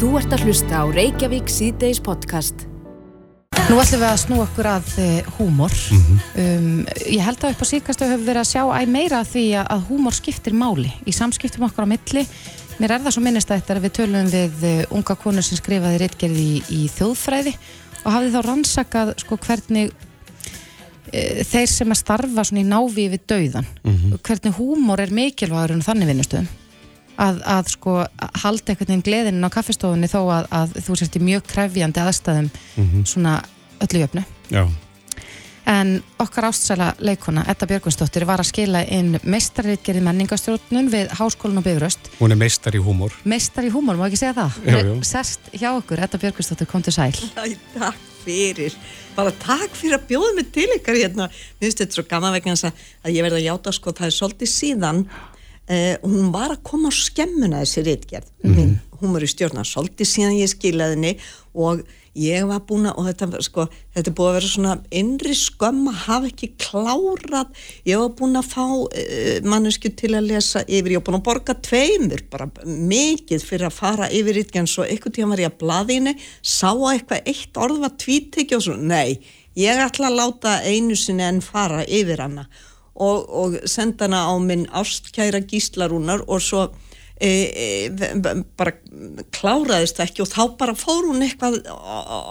Þú ert að hlusta á Reykjavík síðdeis podcast. Nú ætlum við að snú okkur að uh, húmor. um, ég held að upp á síðkastu höfum við verið að sjá æg meira af því að, að húmor skiptir máli í samskiptum okkar á milli. Mér er það svo minnist að þetta að við tölum við uh, unga konur sem skrifaði reitgerði í, í þjóðfræði og hafði þá rannsakað sko, hvernig uh, þeir sem að starfa svona í návi við dauðan, hvernig húmor er mikilvægur en þannig vinnustöðum. Að, að sko halda einhvern veginn gleðinin á kaffestofunni þó að, að þú sért í mjög krefjandi aðstæðum svona öllu jöfnu. Já, En okkar ástsæla leikona, Edda Björgunsdóttir, var að skila inn meistarriðgerði menningastjórnun við Háskólan og Bifröst. hún er meistar í húmór. Meistar í húmor, má ekki segja það? Jú, jú. Sest hjá okkur, Edda Björgunsdóttir, kom til sæl. Æ, takk fyrir. Bara takk fyrir að bjóða mig til ykkar hérna. Mér finnst þetta svo gaman vegna að, að ég verði að játa sko, það er svolítið síðan uh, hún var að koma á skemmuna þessi reitgerð. Mm Hún var í stjórna svolítið síðan ég skilaði henni og ég var búin að, og þetta, sko, þetta er búið að vera svona innri skömm að hafa ekki klárað. Ég var búin að fá uh, mannesku til að lesa yfir, ég var búin að borga tveimur, bara mikið fyrir að fara yfir reitgerðin, svo einhvern tíðan var ég að blaðinni, sá að eitthvað eitt orð var tvíteki og svo, nei, ég ætla að láta einu sinni enn fara yfir hana og, og senda hana á minn ástkæra gíslarúnar og svo e, e, bara kláraðist það ekki og þá bara fór hún eitthvað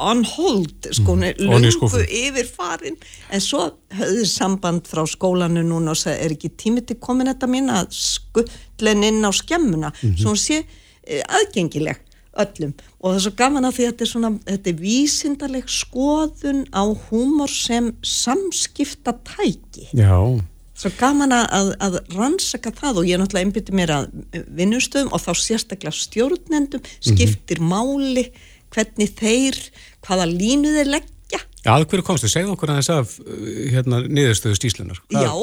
on hold sko, hún er Mm, í lungu yfir farin. En svo höfðu samband frá skólanu núna og sagði er ekki tími til komin þetta mín að skullin inn á skemmuna? Mhm. svo hún sé e, aðgengileg öllum. Og það er svo gaman að því að þetta er svona þetta er vísindaleg skoðun á húmor sem samskipta tæki Já, svo gaman að, að, rannsaka það og ég er náttúrulega einbytti mér að vinnustöðum og þá sérstaklega stjórnendum skiptir máli hvernig þeir, hvaða línu þeir leggja að hverju komstu? Segðu okkur aðeins af uh, hérna, niðurstöðu stíslunar. Já,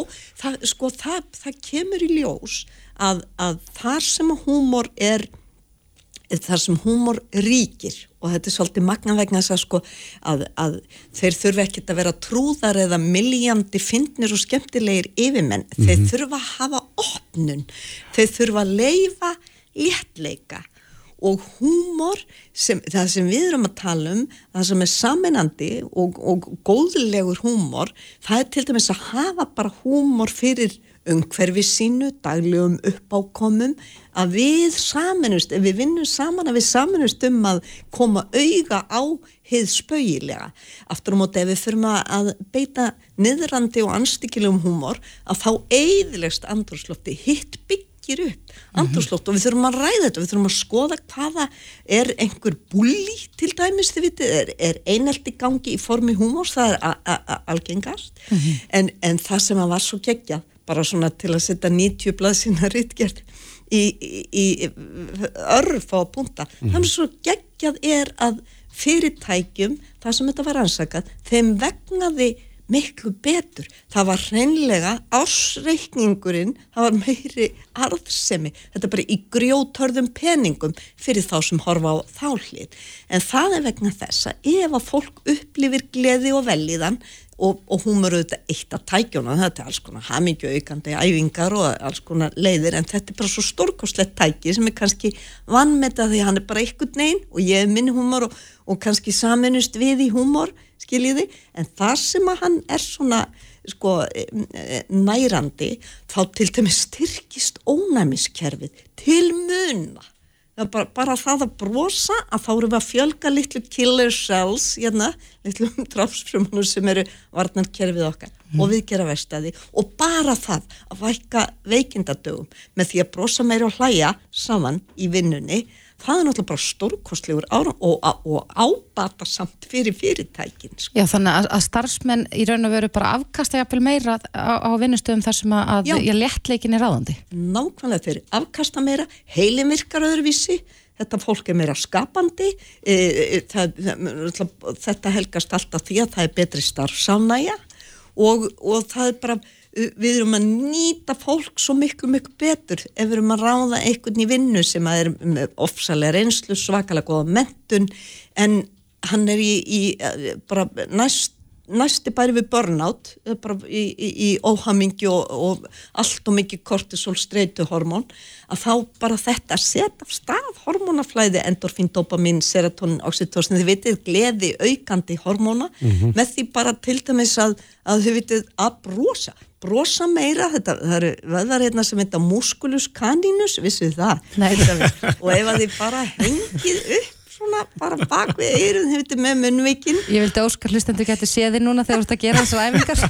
það, sko, það, það kemur í ljós að, að þar sem húmor er þar sem húmor ríkir og þetta er svolítið magna vegna þess að sko að, að þeir þurfa ekkert að vera trúðar eða miljandi fyndnir og skemmtilegir yfirmenn, þeir þurfa að hafa opnun, þeir þurfa að leifa léttleika og húmor, sem, það sem við erum að tala um, það sem er saminandi og, og góðlegur húmor, það er til dæmis að hafa bara húmor fyrir umhverfi sínu, daglegum uppákomum, að við saminust, ef við vinnum saman að við saminust um að koma auga á hið spauilega. Aftur á móti ef við fyrir að beita niðrandi og anstíkilegum húmor, að þá eiðilegst andrúrslofti hitt byggir upp andrúrslótt og við þurfum að ræða þetta, við þurfum að skoða hvaða er einhver bulli til dæmis þið vitið, er, er einelti gangi í formi húmors, það er algengast, en, en það sem að var svo geggjað, bara svona til að setja 90 blaðsina rittgerð í, í, í örf á punta, þannig svo geggjað er að fyrirtækjum, það sem þetta var ansakað, þeim vegnaði miklu betur. Það var hreinlega ásreikningurinn, það var meiri arðsemi. Þetta bara í grjótörðum peningum fyrir þá sem horfa á þálið. En það er vegna þess að ef að fólk upplifir gleði og velíðan og, og hún er auðvitað eitt að tækjóna, þetta er alls konar hamingju aukandi æfingar og alls konar leiðir en þetta er bara svo stórkostlegt tæki sem er kannski vannmeta því hann er bara einhvern neginn og ég er minn húmor og, og kannski saminust við í húmor skiljiði, en það sem að hann er svona sko eh, nærandi, þá til dæmis styrkist ónæmiskerfið til Það er bara, bara það að brosa að þá eru við að fjölga litlu killer cells hérna, litlu drafsfrumunum sem eru varnarkerfið okkar og við gera verstaði og bara það að vækka veikindadögum með því að brosa meira og hlæja saman í vinnunni það er náttúrulega bara stórkostlegur og, og ábata samt fyrir fyrirtækin sko. Já, þannig að, að starfsmenn í raun og veru bara afkasta jafnvel meira á, á vinnustöðum þar sem að, léttleikin er ráðandi. nákvæmlega þeir afkasta meira, heilin virkar öðruvísi, þetta fólk er meira skapandi, e, e, það, þetta helgast alltaf því að það er betri starfsánæja og, og það er bara, við erum að nýta fólk svo miklu, miklu betur ef við erum að ráða einhvern í vinnu sem að er ofsalega reynslu, svakalega góða mentun, en hann er í, í e, bara næst næsti bæri við burnout bara í, í, í óhamingi og, og allt og mikið kortisol streytuhormón að þá bara þetta setja af stað hormónaflæði endorfín, dopamin, serotonin, oxytocin þið vitið gleði aukandi hormóna mm -hmm. með því bara til dæmis að, að þið vitið að brosa. Brosa meira, þetta, það eru veðar hérna sem heita musculus caninus vissu það? Og ef að þið bara hengið upp svona bara bak við eirun hefur með munvikin Ég vildi óskar hlustendur getur séði núna þegar þú ert að gera þessu æfingar.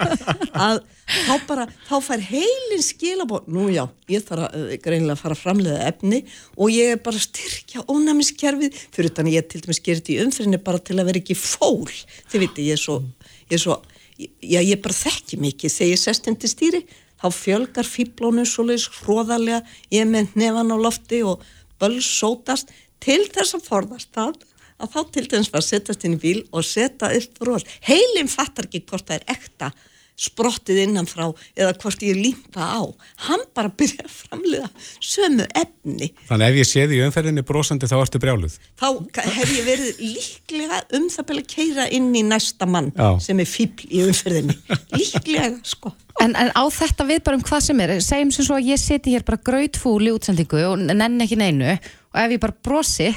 Að þá bara, þá fær heilin skilabó, nú já, ég þarf að uh, greinilega fara að framlega efni og ég er bara styrkja ónæmiskerfið. Fyrir þannig ég til dæmis þetta í umfyrinni bara til að vera ekki fól. Þið viti, ég er svo, ég er svo já, ég bara þekki mikið þegar ég sest hindi stýri, þá fjölgar fýblónu svoleiðis hróðarlega ég með nefan á lofti og bölsótast til þess að forðast það að þá til dæmis var að setjast inn í bíl og setja upp ról. Heilin fattar ekki hvort það er ekta sprottið innanfrá eða hvort ég límpa á. Hann bara byrja að framlega sömu efni. Þannig ef ég séði í umferðinni brosandi þá ertu brjáluð? Þá hef ég verið líklega um það byrja að keira inn í næsta mann Já. sem er fíbl í umferðinni. Líklega, sko. En, en á þetta við bara um hvað sem er, segjum sem svo að ég seti hér bara grautfúl í útsendingu og nenn ekki neinu og ef ég bara brosi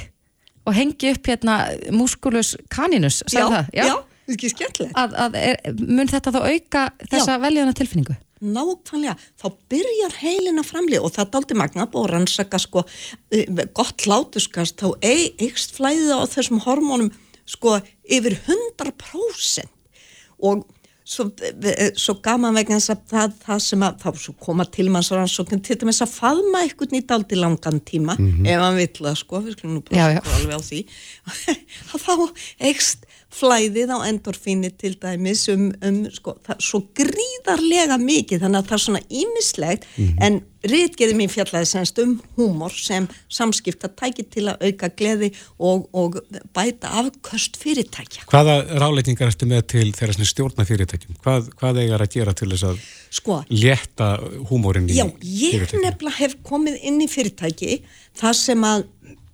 og hengi upp hérna muskulus kaninus, sagði það? Já, já, ekki skemmtilegt. Að, að mun þetta þá auka þessa veljana tilfinningu? Nákvæmlega, þá byrjar heilin að framlega og það aldrei magna að rannsaka sko, eh, gott látuskast, þá eikst flæðið á þessum hormónum sko yfir 100% og svo, svo gaman vegna þess að það, það sem að þá koma til mannsrannsókn til dæmis að faðma eitthvað nýtt aldrei langan tíma mm -hmm. ef hann vill að sko, við skulum nú bara alveg á því að þá eikst flæðið á endorfíni til dæmis um, um sko, það, svo gríðarlega mikið þannig að það er svona ímislegt mm -hmm. en rítgeði mín fjallaði semst um húmor sem samskipta tæki til að auka gleði og, og bæta afkvöst fyrirtækja. Hvaða ráleitingar ertu með til þeirra stjórna fyrirtækjum? Hvað, hvað eigar að gera til þess að sko, létta húmórin í fyrirtækjum? Já, ég nefnilega hef komið inn í fyrirtæki þar sem að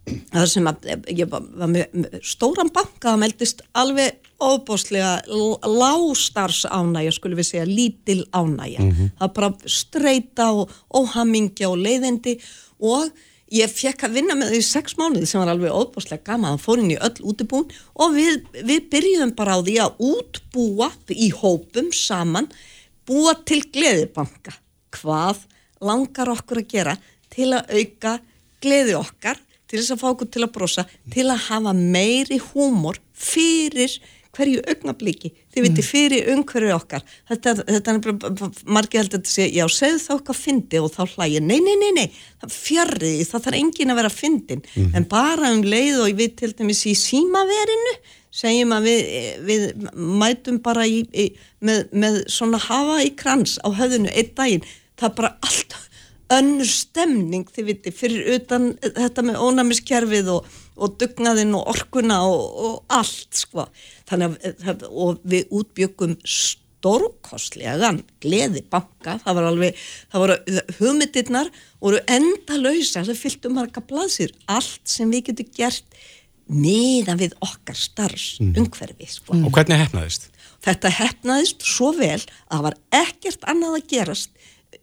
það sem að ég var með stóran banka það meldist alveg óbóslega lástars ánægja skulle við segja lítil ánægja. Mm -hmm. það bara streyta og óhamingja og leiðindi og ég fekk að vinna með því sex mánuði sem var alveg óbóslega gama það fór inn í öll útibún og við, við byrjuðum bara á því að útbúa í hópum saman búa til gleðibanka. Hvað langar okkur að gera til að auka gleði okkar til þess að fá okkur til að brosa til að hafa meiri húmor fyrir hverju augnabliki þið viti mm. fyrir umhverju okkar. Þetta, þetta er margir heldur að segja já, segðu þá okkar fyndi og þá hlægir nei, nei, nei, nei, það fjarrið það þarf engin að vera fyndin mm. en bara um leið og við til dæmis í símaverinu segjum að við, við mætum bara í, í, með, með svona hafa í krans á höfðinu einn daginn, það er bara allt önnur stemning þið viti fyrir utan þetta með ónæmiskerfið og, og dugnaðinn og orkuna og, og allt sko þannig að og við útbyggum stórkostlegan gleði banka, það var alveg það voru hugmyndirnar voru enda lausa, það fylgtu marga blaðsir allt sem við getum gert meðan við okkar starfs mm. umhverfi sko. Og hvernig hefnaðist? Þetta hefnaðist svo vel að það var ekkert annað að gerast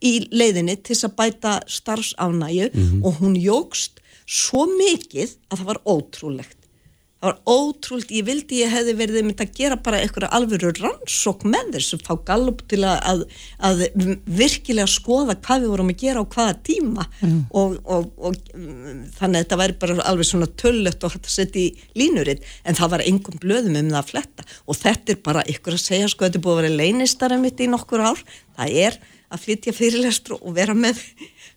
í leiðinni til að bæta starfsánæju mm -hmm. og hún jógst svo mikið að það var ótrúlegt. Það var ótrúlegt, ég vildi ég hefði verið myndið að gera bara eitthvað alvöru rannsók með þess að fá gallup til að, að, að virkilega skoða hvað við vorum að gera á hvaða tíma. Mm. og, og, og þannig að þetta væri bara alveg svona töllött og hægt að setja í línurinn. En það var engum blöðum um það að fletta. Og þetta er bara ykkur að segja sko þetta er búið að vera leinistar mitt í nokkur ár. Það er að flytja fyrirlestur og vera með,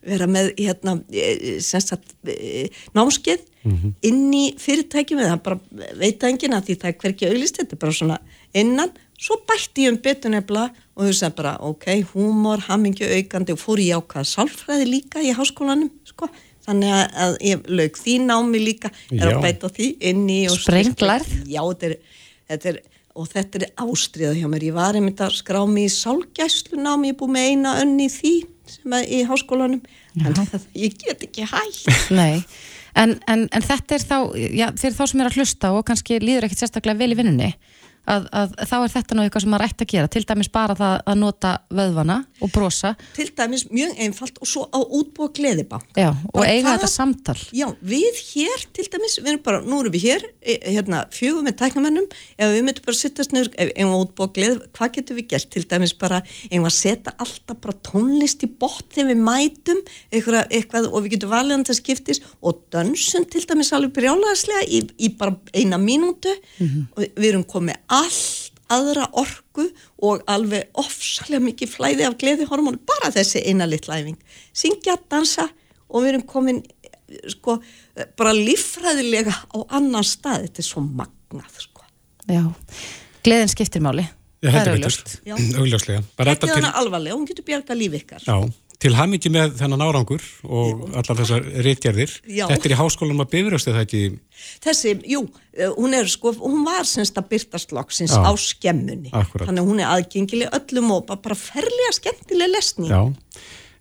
vera með hérna, e, sagt, e, námskeið mm -hmm. inn í fyrirtækjum eða bara veit að enginn að því það er hverkið auðlist, þetta er bara svona innan, svo bætti ég um betur nefnilega og þú sagði bara ok, húmor, hamingju aukandi og fór ég ákvaða sálfræði líka í háskólanum, sko þannig að ég lög því námi líka er Já. að bæta því inn í Sprenglarð? Já, þetta er, þetta er og þetta er ástriða hjá mér. Ég var einmitt að skrá mig í sálgæslunámi, ég er búið með eina önni í því sem er í háskólanum, en það, ég get ekki hægt. Nei, en, en, en þetta er þá, já, fyrir þá sem er að hlusta og kannski líður ekkert sérstaklega vel í vinnunni, að, að þá er þetta nú eitthvað sem maður ætti að gera. Til dæmis bara það að nota vöðvana og brosa. Til dæmis mjög einfalt og svo á útbúa gleðibank. Já, og bara eiga þetta samtal. Já, við hér til dæmis, við erum bara, nú erum við hér e, hérna, fjögum með tæknamennum ef við myndum bara sittast nefnir, ef við útbúa gleð hvað getum við gert, til dæmis bara ef við setja alltaf bara tónlist í bort þegar við mætum eitthvað, eitthvað og við getum valið hann til skiptis og dönsum til dæmis alveg brjálaðslega í, í bara eina mínútu. Mm -hmm. Allt aðra orgu og alveg ofsalega mikið flæði af gleðihormónu, bara þessi eina litlæfing. Syngja, dansa og við erum komin sko, bara lífræðilega á annan stað, þetta er svo magnað sko. Já, gleðin skiptir máli. Já, það er auðljóst. Auðljóslega. Ekki þannig til... alvarlega, hún getur bjarga lífi ykkar. Já, til hamingi með þennan árangur og allar þessar réttjarðir þetta er í háskólanum að bifröstu það ekki? Þessi, jú, eh, hún er sko hún var semst að byrtast loksins á skemmunni, akkurat. þannig að hún er aðgengileg öllum og bara ferlega skemmtileg lesning. Já,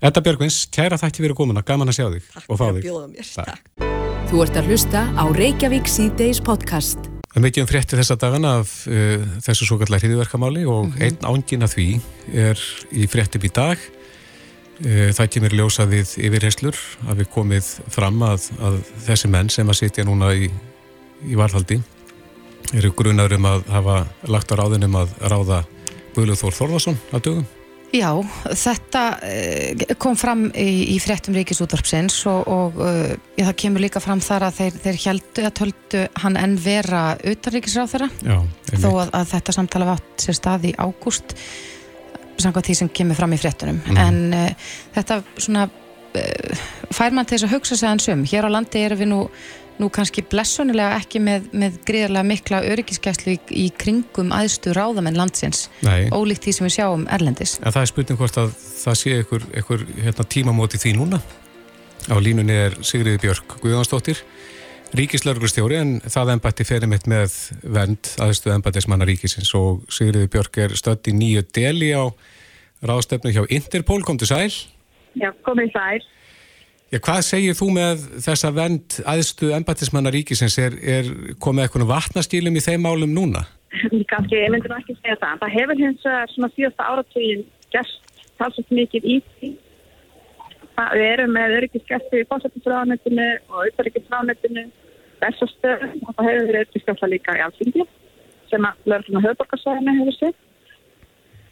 Edda Björgvins kæra þætti verið komuna, gaman að sjá þig Takk og fá þig. mér, takk. Þú ert að hlusta á Reykjavík C-Days podcast. Það er mikið um frétti þessa dagana af uh, þessu svo kallar hriðverkamáli og mm -hmm. einn ángin af því er í fréttum í dag það kemur ljósa við yfirherslur að við komið fram að, að þessi menn sem að sitja núna í, í varðhaldi eru grunar um að hafa lagt á ráðunum að ráða Guðluð Þór Þórðarsson að dögum. Já, þetta eh, kom fram í, í fréttum Ríkisútvarpsins og, og eh, já, það kemur líka fram þar að þeir, þeir heldu að töldu hann enn vera utanríkisráð þeirra þó að, að þetta samtala vátt sér stað í ágúst samkvæmt því sem kemur fram í fréttunum mm. en uh, þetta svona uh, fær mann til þess að hugsa sig aðeins um hér á landi erum við nú, nú kannski blessunilega ekki með, með gríðarlega mikla öryggiskeslu í, í kringum aðstu ráðamenn landsins Nei. ólíkt því sem við sjáum erlendis en Það er spurning hvort að það sé einhver hérna, tímamóti því núna á línunni er Sigriði Björk Guðjónsdóttir ríkislauglustjóri en það ennbætti ferir mitt með vend aðstuð ennbættismanna ríkisins. Og Sigriði Björk er stödd í nýju deli á ráðstefnu hjá Interpol, kom til sæl. Já, komið sæl. Já, hvað segir þú með þessa vend aðstuð ennbættismanna ríkisins? Er, er komið eitthvað vatnastílum í þeim málum núna? Kanski, ég myndi ekki segja það. Það hefur hins svona síðasta áratugin gæst talsast mikið í því Við erum með öryggisgæsti í fórsættisráðanettinu og auðvitaðryggisráðanettinu þessastöð og það hefur verið öryggisgæsta líka í alltingi sem að lögurinn á höfðborgarsvæðinu hefur sér.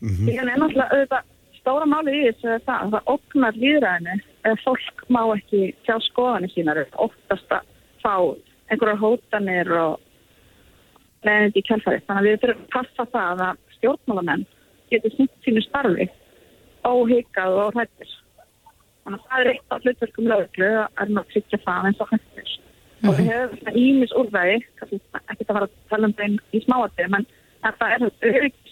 Mm -hmm. Því er náttúrulega auðvitað stóra máli í þessu það að það oknar líðræðinu eða fólk má ekki sjá skoðanir sínar oftast að fá einhverjar hótanir og leðandi í kjálfari. Þannig að við þurfum að passa það að stjórnmálamenn getur sínu starfi hrættir. Þannig að það er eitt af hlutverkum löglu að er að tryggja það eins og hættir. Mm -hmm. Og við hefum svona ímis úrvæði, ekki það var að tala um það í smáatið, menn þetta er auðvitað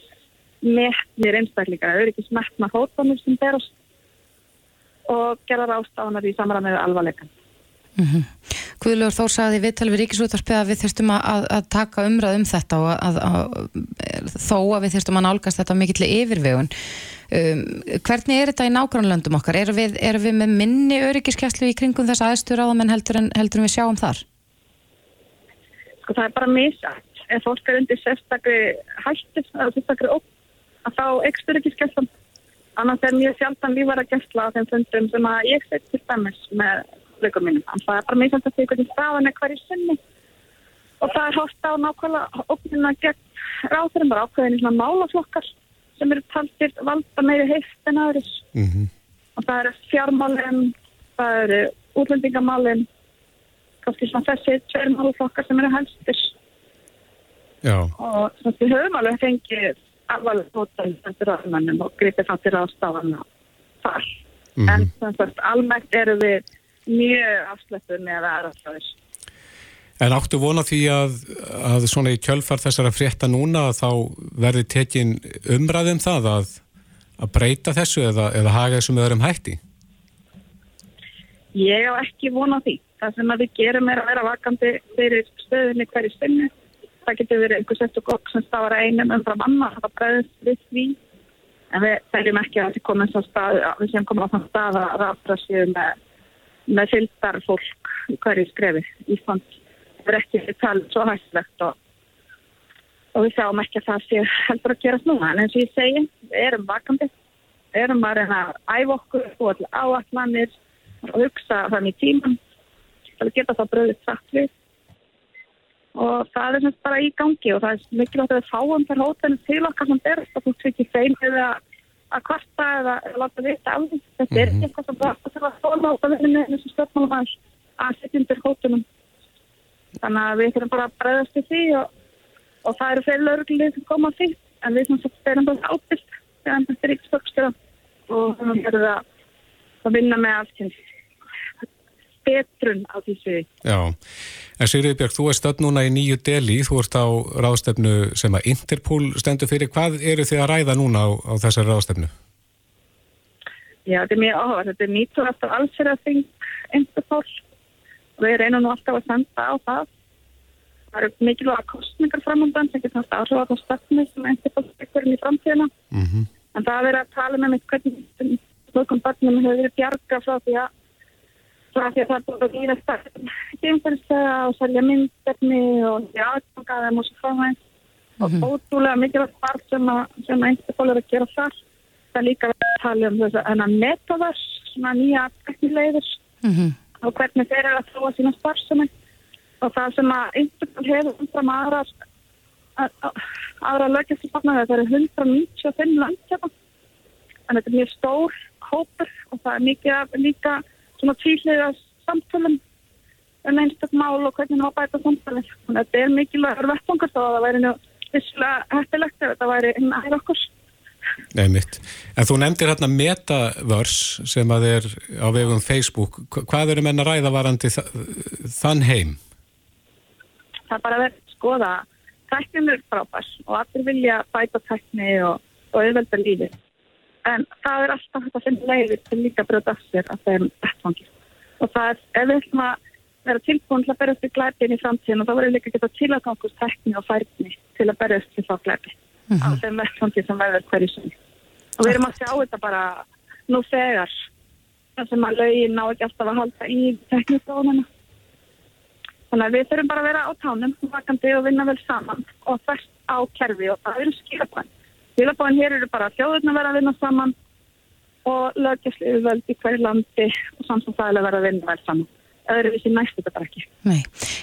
metnir einstakleika, auðvitað metna hóttanum sem berast og gera rástafanar í samræð með alvarleikan. Mm -hmm. Guðlur Þór sagði við talum við Ríkisútvarpið að við þurftum að, að taka umræð um þetta og að, að, þó að við þurftum að nálgast þetta mikill yfirvegun. Um, hvernig er þetta í nágrannlöndum okkar? Erum við, er við með minni öryggiskeslu í kringum þess aðstur heldur en heldur en við sjáum þar? Sko það er bara misætt. Ef fólk er undir sérstakri hættis eða sérstakri ótt að þá ekstur ekki skeslan. Annars er mjög sjaldan lífara gesla á þeim fundum sem að ég sett til dæmis með leikum mínum. En það er bara misætt að því hvernig staðan er hverju sinni. Og það er hótt á nákvæmlega óknuna gegn ráðurum, bara ákveðin í svona málaflokkar sem eru taltir valda meiri heilt en aðris. Mm -hmm. Og það eru fjármálinn, það eru útlendingamálinn, kannski svona þessi tveir málaflokkar sem eru helstir. Já. Og svona við höfum alveg fengið alvarlega hóttan þetta ráðmennum og gripið það til ráðstafana þar. Mm -hmm. En þannig að almennt eru við mjög afslættur með aðraðsláðis. En áttu vona því að, að svona í kjölfar þessara frétta núna að þá verði tekin umræðum það að, að breyta þessu eða, eða haga þessu með öðrum hætti? Ég á ekki vona því. Það sem við gerum er að vera vakandi fyrir stöðinni hverju stinni. Það getur verið einhver sett og gokk sem stáður einum umfram annar að það breyðist við því. En við teljum ekki að við komum svo stað, við séum komum á þann stað að ráðra séu með, með fylgdar fólk hverju skrefi í. Það er ekki talið svo hægslegt og og við sjáum ekki að það sé heldur að gerast núna. En eins og ég segi, við erum vakandi, við erum að reyna að æfa okkur og allir áallanir og hugsa þannig tíman til að geta það bröðið sagt við. Og það er semst bara í gangi og það er mikilvægt að við fáum þar hótelin til okkar sem berist að þú tryggir þeim eða að kvarta eða láta vita af því. Þetta er ekki eitthvað sem bara þarf að þóla á það vinnu eins og stjórnmálum að að setja undir hótelum. Þannig að við þurfum bara að bregðast í því og og það eru fyrir lauruglið sem koma því en við sem sagt erum bara ábyrgt þegar þetta er ríksfólkstjóra og þannig að það að vinna með allt betrun á sviði. Já, en Sigriði Björg, þú er stödd núna í nýju deli, þú ert á ráðstefnu sem að Interpol stendur fyrir. Hvað eru þið að ræða núna á, á þessari ráðstefnu? Já, þetta er mjög áhuga. Þetta er nýttur aftur alls er að þing Interpol og við reynum nú alltaf að senda á það það eru mikilvæga kostningar framöndan sem getur náttúrulega áhrif á það stafni sem endur fólkspekkurinn í framtíðina mm -hmm. en það er að tala með mig hvernig slokkum barnum hefur verið bjarga frá því að því að það búin að gýra geimferðslega og selja myndverðni og aðgangaðum og svo frá það og mhm. ótrúlega mikilvægt part sem að, að er að gera þar. Það líka verið að tala um þess að enna metavers, svona nýja teknilegður mm -hmm. og hvernig þeir eru að þróa sína sparsuminn og það sem að einhvern hefur umfram aðra aðra lögjastofna það eru 195 landkjöpa en þetta er mjög stór hópur og það er mikið líka svona tíliða samtölum um einstaklega mál og hvernig það bæta samtali þannig að þetta er mikilvægur vettungur þá að það væri nú visslega hættilegt ef þetta væri einn aðeins okkur. Nei mitt, en þú nefndir hérna Metaverse sem að er á vegum Facebook, hvað eru menna ræða varandi þann heim? það er bara að vera að skoða tæknum er frábærs og allir vilja bæta tækni og, og auðvelda lífi en það er alltaf þetta sem leiðir til líka bröða af sér að er vettfangi og það er, ef við ætlum að vera tilbúin til að berjast í glæpin í framtíðin og þá verður líka að geta tilagangust tækni og færni til að berjast til þá glæpi mm -hmm. á þeim vettfangi sem verður hverju sem og við erum að sjá þetta bara nú þegar þar sem að lögin ná ekki alltaf að halda í tekníkdóðuna Þannig að við þurfum bara að vera á tánum, vakandi og vinna vel saman og þess á kerfi og það eru skilabæn. Skilabæn hér eru bara þjóðurna vera að vinna saman og lögjastliðu völd í hverju landi og samsumfæðilega vera að vinna vel saman. Öðru vissi næst þetta bara ekki. Nei.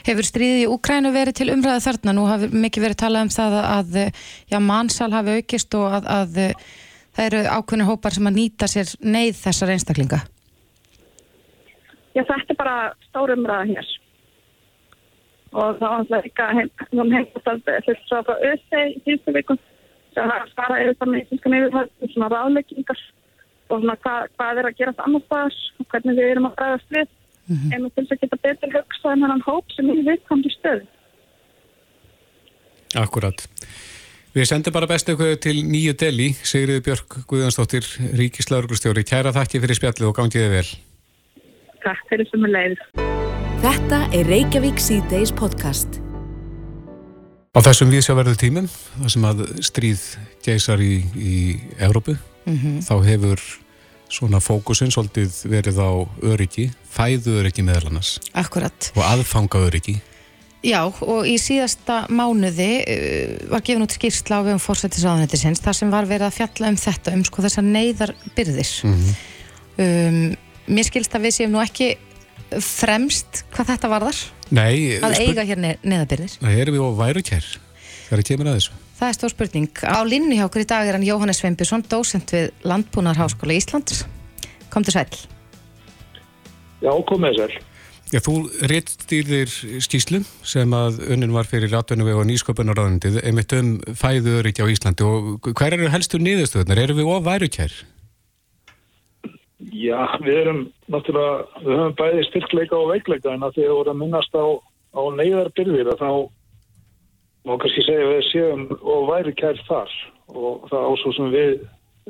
Hefur stríðið í Ukrænu verið til umræða þarna? Nú hafi mikið verið talað um það að já, mannsal hafi aukist og að, að það eru ákveðinu hópar sem að nýta sér neyð þessar einstaklinga. Já, þetta er bara stór umræða hér og það var alltaf líka heimastald fyrst svo frá ÖSE í síðustu viku sem var að svara yfir það með íslenskan yfirhald svona ráðleggingar og svona hvað, hvað er að gera það annars staðar og hvernig við erum að bræðast við. Mm -hmm. en til þess að geta betur högst en hann hóp sem er viðkomandi stöð Akkurat Við sendum bara bestu ykkur til nýju deli Sigriði Björk Guðansdóttir Ríkislauglustjóri, kæra þakki fyrir spjallið og gangiði vel. Takk fyrir sem er leið Þetta er Reykjavík C-Days podcast. Á þessum viðsjáverðu tímum, það sem að stríð geysar í, í Európu, mm -hmm. þá hefur svona fókusin svolítið verið á öryggi, fæðu öryggi meðal annars. Akkurat. Og aðfanga öryggi. Já, og í síðasta mánuði uh, var gefin út skýrsla á vegum fórsættisraðanættisins þar sem var verið að fjalla um þetta, um sko þessar neyðarbyrðis. Mm -hmm. um, mér skilst að við séum nú ekki fremst hvað þetta varðar? Nei. Að eiga hér neðabyrðir? Nei, erum við á værukær þegar ég kemur að þessu? Það er stór spurning. Á linni hjá okkur í dag er hann Jóhannes Sveinbjörnsson, dósent við Landbúnarháskóla Íslands. Kom til sæl. Já, komið sæl. Já, þú réttstýrðir skýslu sem að önnin var fyrir rattunum og nýsköpunarraðundið einmitt um fæðu öryggi á Íslandi og hver eru helstu niðurstöðunar? Erum við á værukær? Já, við erum náttúrulega, við höfum bæði styrkleika og veikleika en að því að voru að minnast á, á neyðarbyrðir að þá má kannski segja við séum og væri kært þar og það ásvo sem við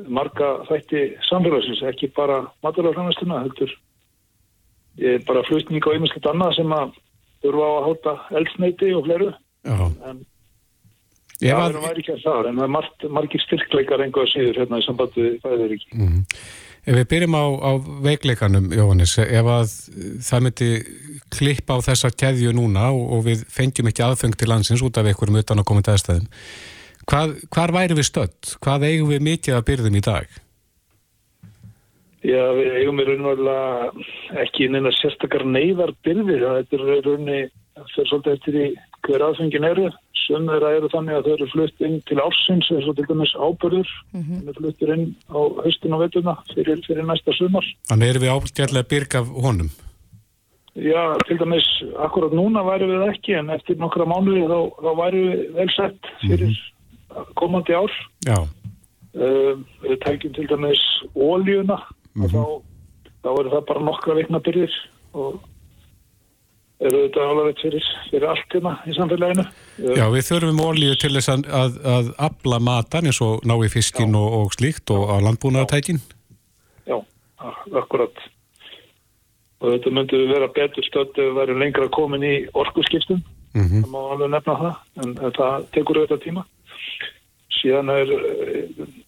marga þætti samfélagsins, ekki bara maturafræðanstuna, heldur ég er bara flutning á einminsleitt annað sem að þurfa á að háta eldsneiti og fleru en Já, það er væri kært þar en það er margir styrkleikar enga síður hérna í sambandi fæður ekki. Mm. Ef við byrjum á, á veikleikanum, Jóhannes, ef að það myndi klippa á þessa keðju núna og, og við fengjum ekki aðfeng til landsins út af einhverjum utan að koma til aðstæðum, hvað, hvar væri við stödd? Hvað eigum við mikið að byrjum í dag? Já, við eigum í raunverulega ekki neina sérstakar neyðar byrði. Þetta er raunni, það fyrir svolítið eftir í hver aðfengin eru. Sum þeirra eru þannig að þau eru flutt inn til ársins, eins og til dæmis ábyrður. Mm -hmm. Þau eru fluttir inn á höstin og vettuna fyrir, fyrir næsta sumar. Þannig erum við ágæðlega byrg af honum? Já, til dæmis, akkurat núna væri við ekki, en eftir nokkra mánuði þá, þá væri við vel sett fyrir mm -hmm. komandi ár. Já. Uh, við tækjum til dæmis óljuna mm -hmm. og þá, þá er það bara nokkra vikna byrjir og eru þetta alveg fyrir, fyrir allt hérna í samfélaginu. Já, við þurfum ólíu til þess að, að, að abla matan eins og ná í fiskin og, og slíkt og á landbúnaðartækin. Já, akkurat. Og þetta myndi vera betur stöld ef við væri lengra komin í orkuskipstum. Mm -hmm. Það má alveg nefna það, en það tekur auðvitað tíma. Síðan er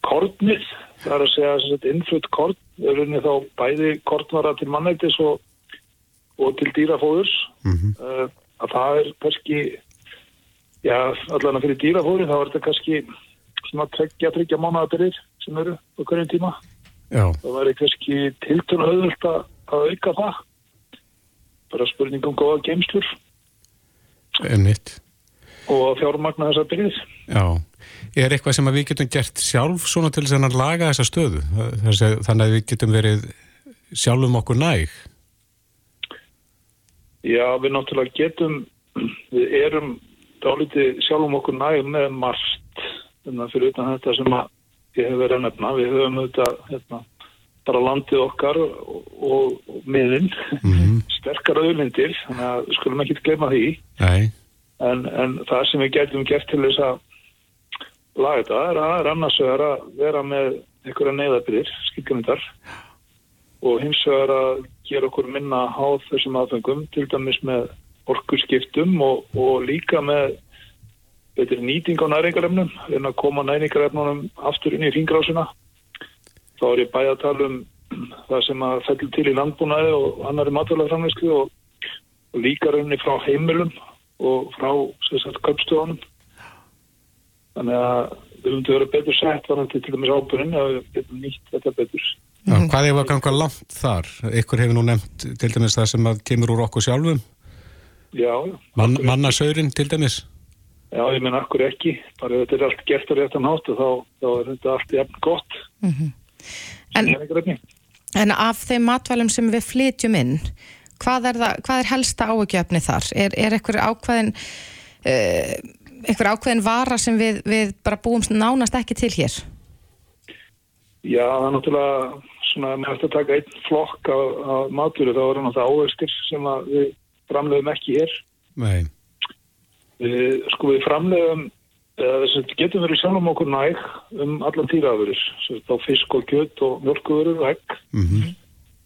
kornið, það er að segja að innflutt er unni þá bæði kornvara til mannættis og og til dýrafóðurs. Mm -hmm. uh, að það er kannski já, allan að fyrir dýrafóður þá er þetta kannski svona tveggja, tryggja mánuðabyrðir sem eru á hverjum tíma. Já. það væri kannski tiltun auðvöld að auka það. Bara spurning um góða geimslur Ennitt og fjármagna þessar byrðir Já, er eitthvað sem við getum gert sjálf svona til þess að laga þessa stöðu? Þannig að við getum verið sjálfum okkur næg Já, við náttúrulega getum, við erum dálítið sjálfum okkur nægum með margt, að fyrir utan þetta sem ég hef verið að nefna, við höfum þetta hérna, bara landið okkar og, og, miðinn, mm -hmm. sterkar auðlindir, þannig að við skulum ekki gleyma því, en, en það sem við getum gert til þess að laga þetta er að annars vera, vera með einhverja neyðabrir, skilgjumindar, og hins vegar að gera okkur minna á þessum aðfengum, til dæmis með orkurskiptum og, og líka með betur nýting á næringarefnum, en að koma næringarefnunum aftur inn í ringrásina. Þá er ég bæði að tala um það sem að fellur til í landbúnaði og annari matvælaframleysku og, og líka rauninni frá heimilum og frá köpstöðunum. Þannig að við höfum til að vera betur sett varandi til dæmis ábyrginn að við getum nýtt þetta betur. Já, hvað er að ganga langt þar? Ykkur hefur nú nefnt til dæmis það sem kemur úr okkur sjálfum? Já. Man, Mannasaurin til dæmis? Já, ég menn akkur ekki. Bara ef þetta er allt gert á réttan hátt þá, þá er þetta allt jafn gott. Mm -hmm. en, en af þeim matvælum sem við flytjum inn, hvað er, það, hvað er helsta áökjöfni þar? Er, er eitthvað ákvæðin... Uh, einhver ákveðin vara sem við, við bara búum nánast ekki til hér? Já, það er náttúrulega svona, með eftir að taka einn flokk af, maturur, þá það náttúrulega áherskur sem við framlegum ekki hér. Nei. Við, sko við framlegum, eða þess að getum verið sjálfum okkur næg um allan týraðurur, þá fisk og kjött og mjölkuverur og egg. Mm -hmm.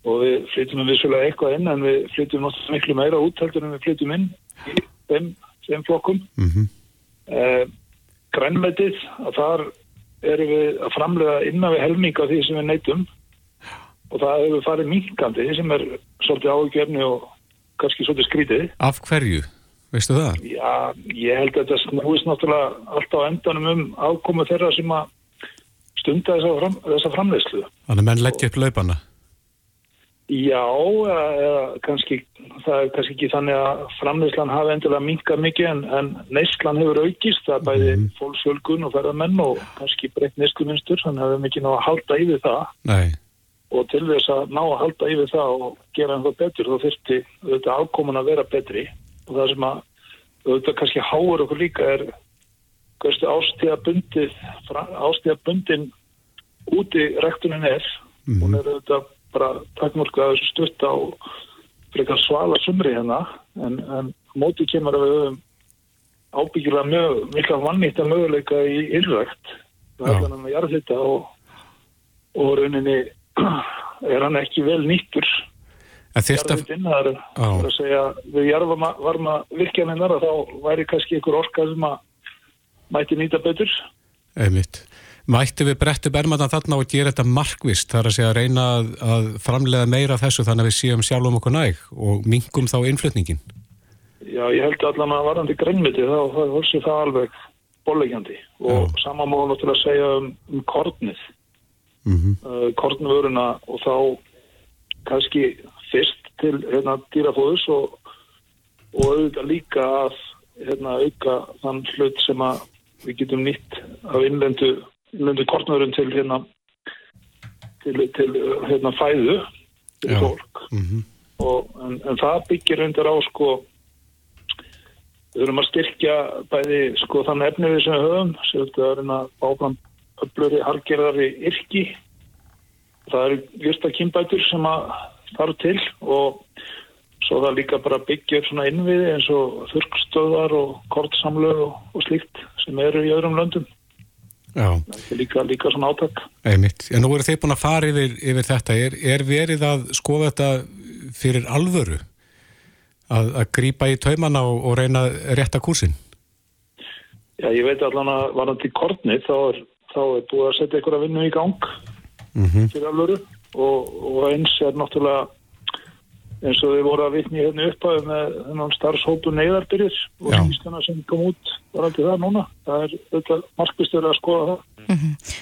Og við flytjum við vissulega eitthvað inn, en við flytjum náttúrulega miklu meira útældur en við flytjum inn í þeim, þeim flokkum. Mm -hmm. Uh, grænmetið að þar erum við að framlega innan við helminga því sem við neytum og það hefur farið minkandi sem er svolítið ágefni og kannski svolítið skrítið. Af hverju? Veistu það? Já, ég held að þetta snúist náttúrulega alltaf endanum um ákomu þeirra sem að stunda þessa, fram, þessa framleyslu. Þannig að menn leggja upp laupana? Já, eða kannski, það er kannski ekki þannig að framleyslan hafi endilega minkað mikið en, en neyslan hefur aukist, það er bæði mm. fólksfölgun og ferðarmenn og kannski breytt neysluminstur, þannig að við hefum ekki náða að halda yfir það. Nei. Og til þess að ná að halda yfir það og gera einhvað betur, þá þurfti auðvitað ákomin að vera betri. Og það sem að auðvitað kannski háur okkur líka er ástíðabundin ástíðabundin úti rektunin er, mm. hún er auðvitað bara takkmörku að þessu stutt á frekar svala sumri hérna en, en mótið kemur að við höfum ábyggilega mjög mikla vannýtt að möguleika í ylrækt það er þannig að jarða þetta og, og rauninni er hann ekki vel nýttur jarðvitinn það er að segja við jarða varma virkjaninnar þá væri kannski ykkur orka sem að mæti nýta betur Einmitt. Mættu við brettu bermatan þarna og gera þetta markvist þar að segja að reyna að, að framlega meira þessu þannig að við séum sjálfum okkur næg og mingum þá innflutningin? Já, ég held allan að varandi grænmiti þá þá er það alveg bólegjandi og Já. sama má náttúrulega segja um, um kornið, Mm -hmm. uh, kornvöruna og þá kannski fyrst til hérna, dýrafóðus og, og auðvitað líka að hérna, auka þann hlut sem að við getum nýtt af innlendu, innlendu kornvörun til hérna til, til hérna, fæðu fyrir Já. fólk Mm og, en, en það byggir undir á sko við þurfum að styrkja bæði sko þann efnið sem við höfum sem við erum að báfram öfluri hargerðari yrki það eru vista kynbætur sem að þarf til og svo það líka bara byggja upp svona innviði eins og þurrstöðar og kortsamlög og, og slíkt sem eru í öðrum löndum Já, það er líka, líka svona átak einmitt. En nú eru þeir búin að fara yfir, yfir þetta. Er, er verið að skoða þetta fyrir alvöru? Að, að grípa í taumana og, og reyna rétta kúsin? Já, ég veit allan að varandi kortni þá er, þá er búið að setja einhverja vinnu í gang Mm fyrir alvöru og, og eins er náttúrulega eins og þið voru að vitni hérna upphæðu með þennan starfshópu neyðarbyrjir og Já. skýstana sem kom út varandi það núna. Það er þetta markvistur að skoða það.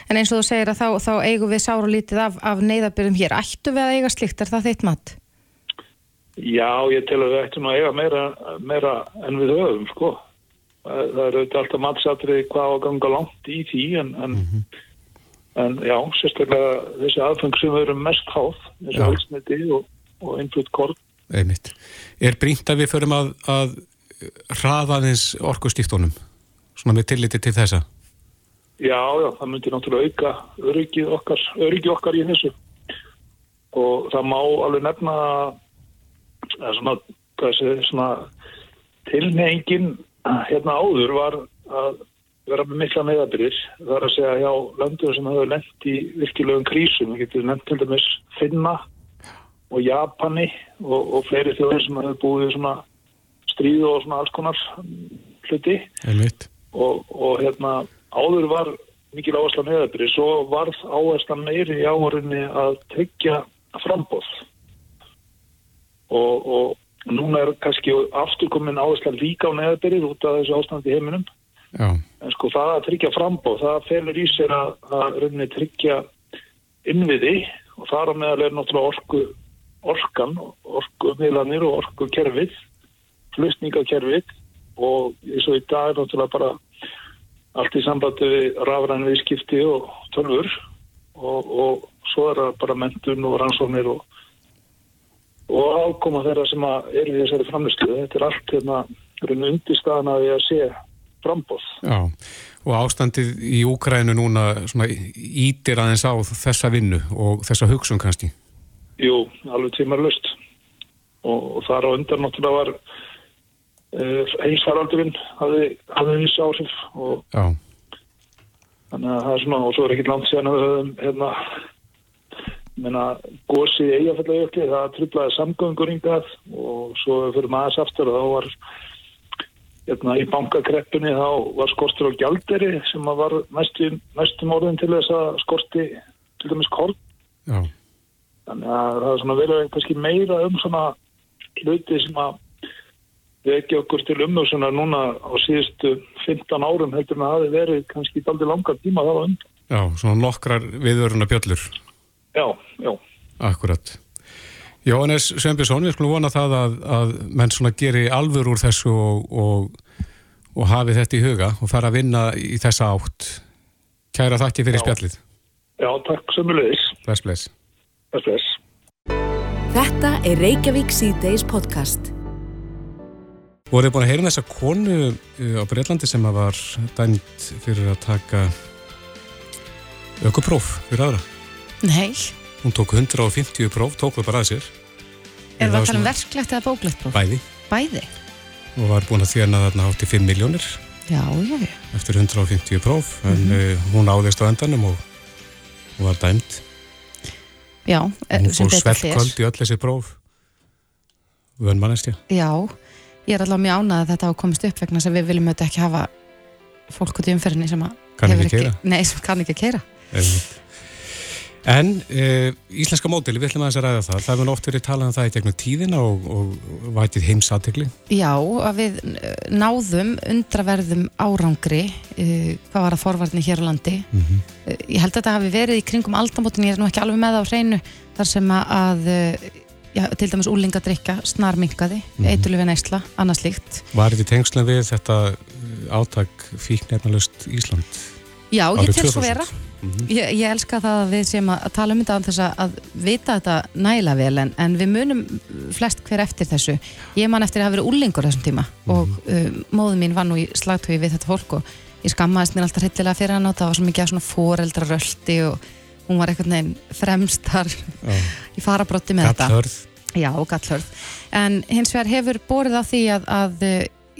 En eins og þú segir að þá, þá eigum við sára lítið af, af neyðarbyrjum hér. Ættu við að eiga slikt, er það þitt mat? Já, ég tel að við ættum að eiga meira, meira en við höfum, sko. Það, er auðvitað alltaf matsatrið hvað á ganga langt í því en, en, en já, sérstaklega þessi aðfeng sem erum mest háð, þessi halsniti og, og innflutt korn. Einmitt. Er brínt að við förum að, að hraðaðins orkustíftunum? Svona með tilliti til þessa? Já, já, það myndir náttúrulega auka öryggi okkar, öryggi okkar í þessu og það má alveg nefna að svona, sé, svona tilnefingin hérna áður var að vera með mikla meðabyrðir það er að segja hjá löndum sem hefur lent í virkilegum krísum, við getum nefnt til dæmis Finna og Japani og, og fleiri þjóðir sem hefur búið svona stríð og svona alls konar hluti. Og, og hérna áður var mikil áhersla meðabri svo varð áhersla meiri í áhörinni að tryggja frambóð og, og núna er kannski aftur komin áhersla líka á meðabri út af þessu ástandi heiminum. Já, en sko það að tryggja frambóð það felur í sér að, að rauninni tryggja innviði og þar á meðal er náttúrulega orku orkan, orku miðlanir og orku kerfið flutningakerfið og eins og í dag er náttúrulega bara allt í sambandi við rafræn viðskipti og tölfur og, og svo er það bara mentun og rannsóknir og, og ákoma þeirra sem eru í þessari framlýslu. Þetta er allt hérna undirstaðan að við að sé frambóð. já. Og ástandið í Úkrænu núna ítir aðeins á þessa vinnu og þessa hugsun kannski. Jú, alveg tímarlust og, og þar á undan náttúrulega var uh, einsfaraldurinn hafði, viss áhrif og Já, þannig að það er svona og svo er ekki langt síðan að við höfum hérna menna gósið eigafællajökli það trublaði samgöngur hingað og svo fyrir maður aftur og þá var hérna í bankakreppinni þá var skortur á gjalderi sem var næstum, næstum orðin til þess að skorti til dæmis korn já, Þannig að það er svona verið kannski meira um svona hluti sem að vekja okkur til umhugsunar núna á síðustu 15 árum heldur en að það hafi verið kannski daldi langar tíma þá undan. já, svona nokkrar viðvöruna bjöllur. Já, já. Akkurat. Jóhannes Sveinbjörnsson, við skulum vona það að, að menn svona geri alvör úr þessu og, og, og hafi þetta í huga og fara að vinna í þessa átt. Kæra þakki fyrir Já. spjallið. Já, takk sömulegis. Bless, bless. Bless, bless. Þetta er Reykjavík C-Days podcast. Voruð þið búin að heyra um þessa konu uh, á Breitlandi sem að var dæmt fyrir að taka ökupróf fyrir aðra? Nei. Hún tók 150 próf, tók það bara að sér. Er það að tala um verklegt eða bóklegt próf? Bæði. Bæði? Og var búin að þjána þarna hátti 5 miljónir Já, já, já. eftir 150 próf. En Mhm. uh, hún áðist á endanum og, og var dæmt. Já, eh, Hún sem fór betur fer. svellköld í öll þessi próf. Vön mannestja. Já, ég er allavega mjög ánað að þetta hafa komist upp vegna sem við viljum auðvitað ekki hafa fólk út í umferðinni sem sem kann ekki að keira. En uh, íslenska módeli, við ætlum aðeins að ræða það. Það hefur oft verið talað um það í gegnum tíðina og, og vætið heimsategli. Já, að við náðum undraverðum árangri uh, hvað var að forvarni hér á landi Mhm. uh, ég held að þetta hafi verið í kringum aldamótin, ég er nú ekki alveg með á hreinu þar sem að, að já, til dæmis úlingadrykka snarminkaði mm. -hmm. neysla, annað slíkt Var þetta í tengslum við þetta átak fíknefnalust Ísland? Já, ég tel svo 2000. vera Mhm. ég, ég elska það að við séum að, tala um þetta án þess að, vita þetta nægilega vel en, en við munum flest hver eftir þessu ég man eftir að hafa verið úlingur þessum tíma og uh, móðu mín var nú í slagtögi við þetta fólk og ég skammaðist mér alltaf hryllilega fyrir hann og það var svo mikið af svona foreldraröldi og hún var einhvern veginn fremstar Já. í farabrotti með þetta Gallhörð. Já, gallhörð. En hins vegar hefur borið á því að, að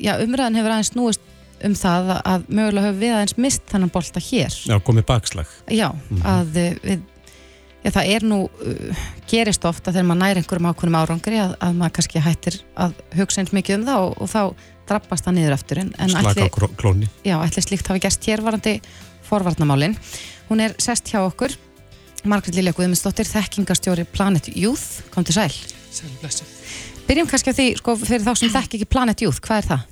já, umræðan hefur aðeins snúist um það að mögulega höfum við aðeins mist þannig bolta hér. Já, komið bakslag. Já, að uh, við, já, það er nú, uh, gerist ofta þegar maður næri einhverjum ákveðnum árangri að, að maður kannski hættir að hugsa eins mikið um það og, og þá drabbast það niður eftir. En, en Slaka ætli, á kró- klóni. já, ætli slíkt hafi gerst hér varandi forvarnamálin. Hún er sest hjá okkur, Margrét Lilja Guðmundsdóttir, þekkingarstjóri Planet Youth, kom til sæl. Sælblessu. Byrjum kannski á því, sko, fyrir þá sem þekk ekki Planet Youth, hvað er það?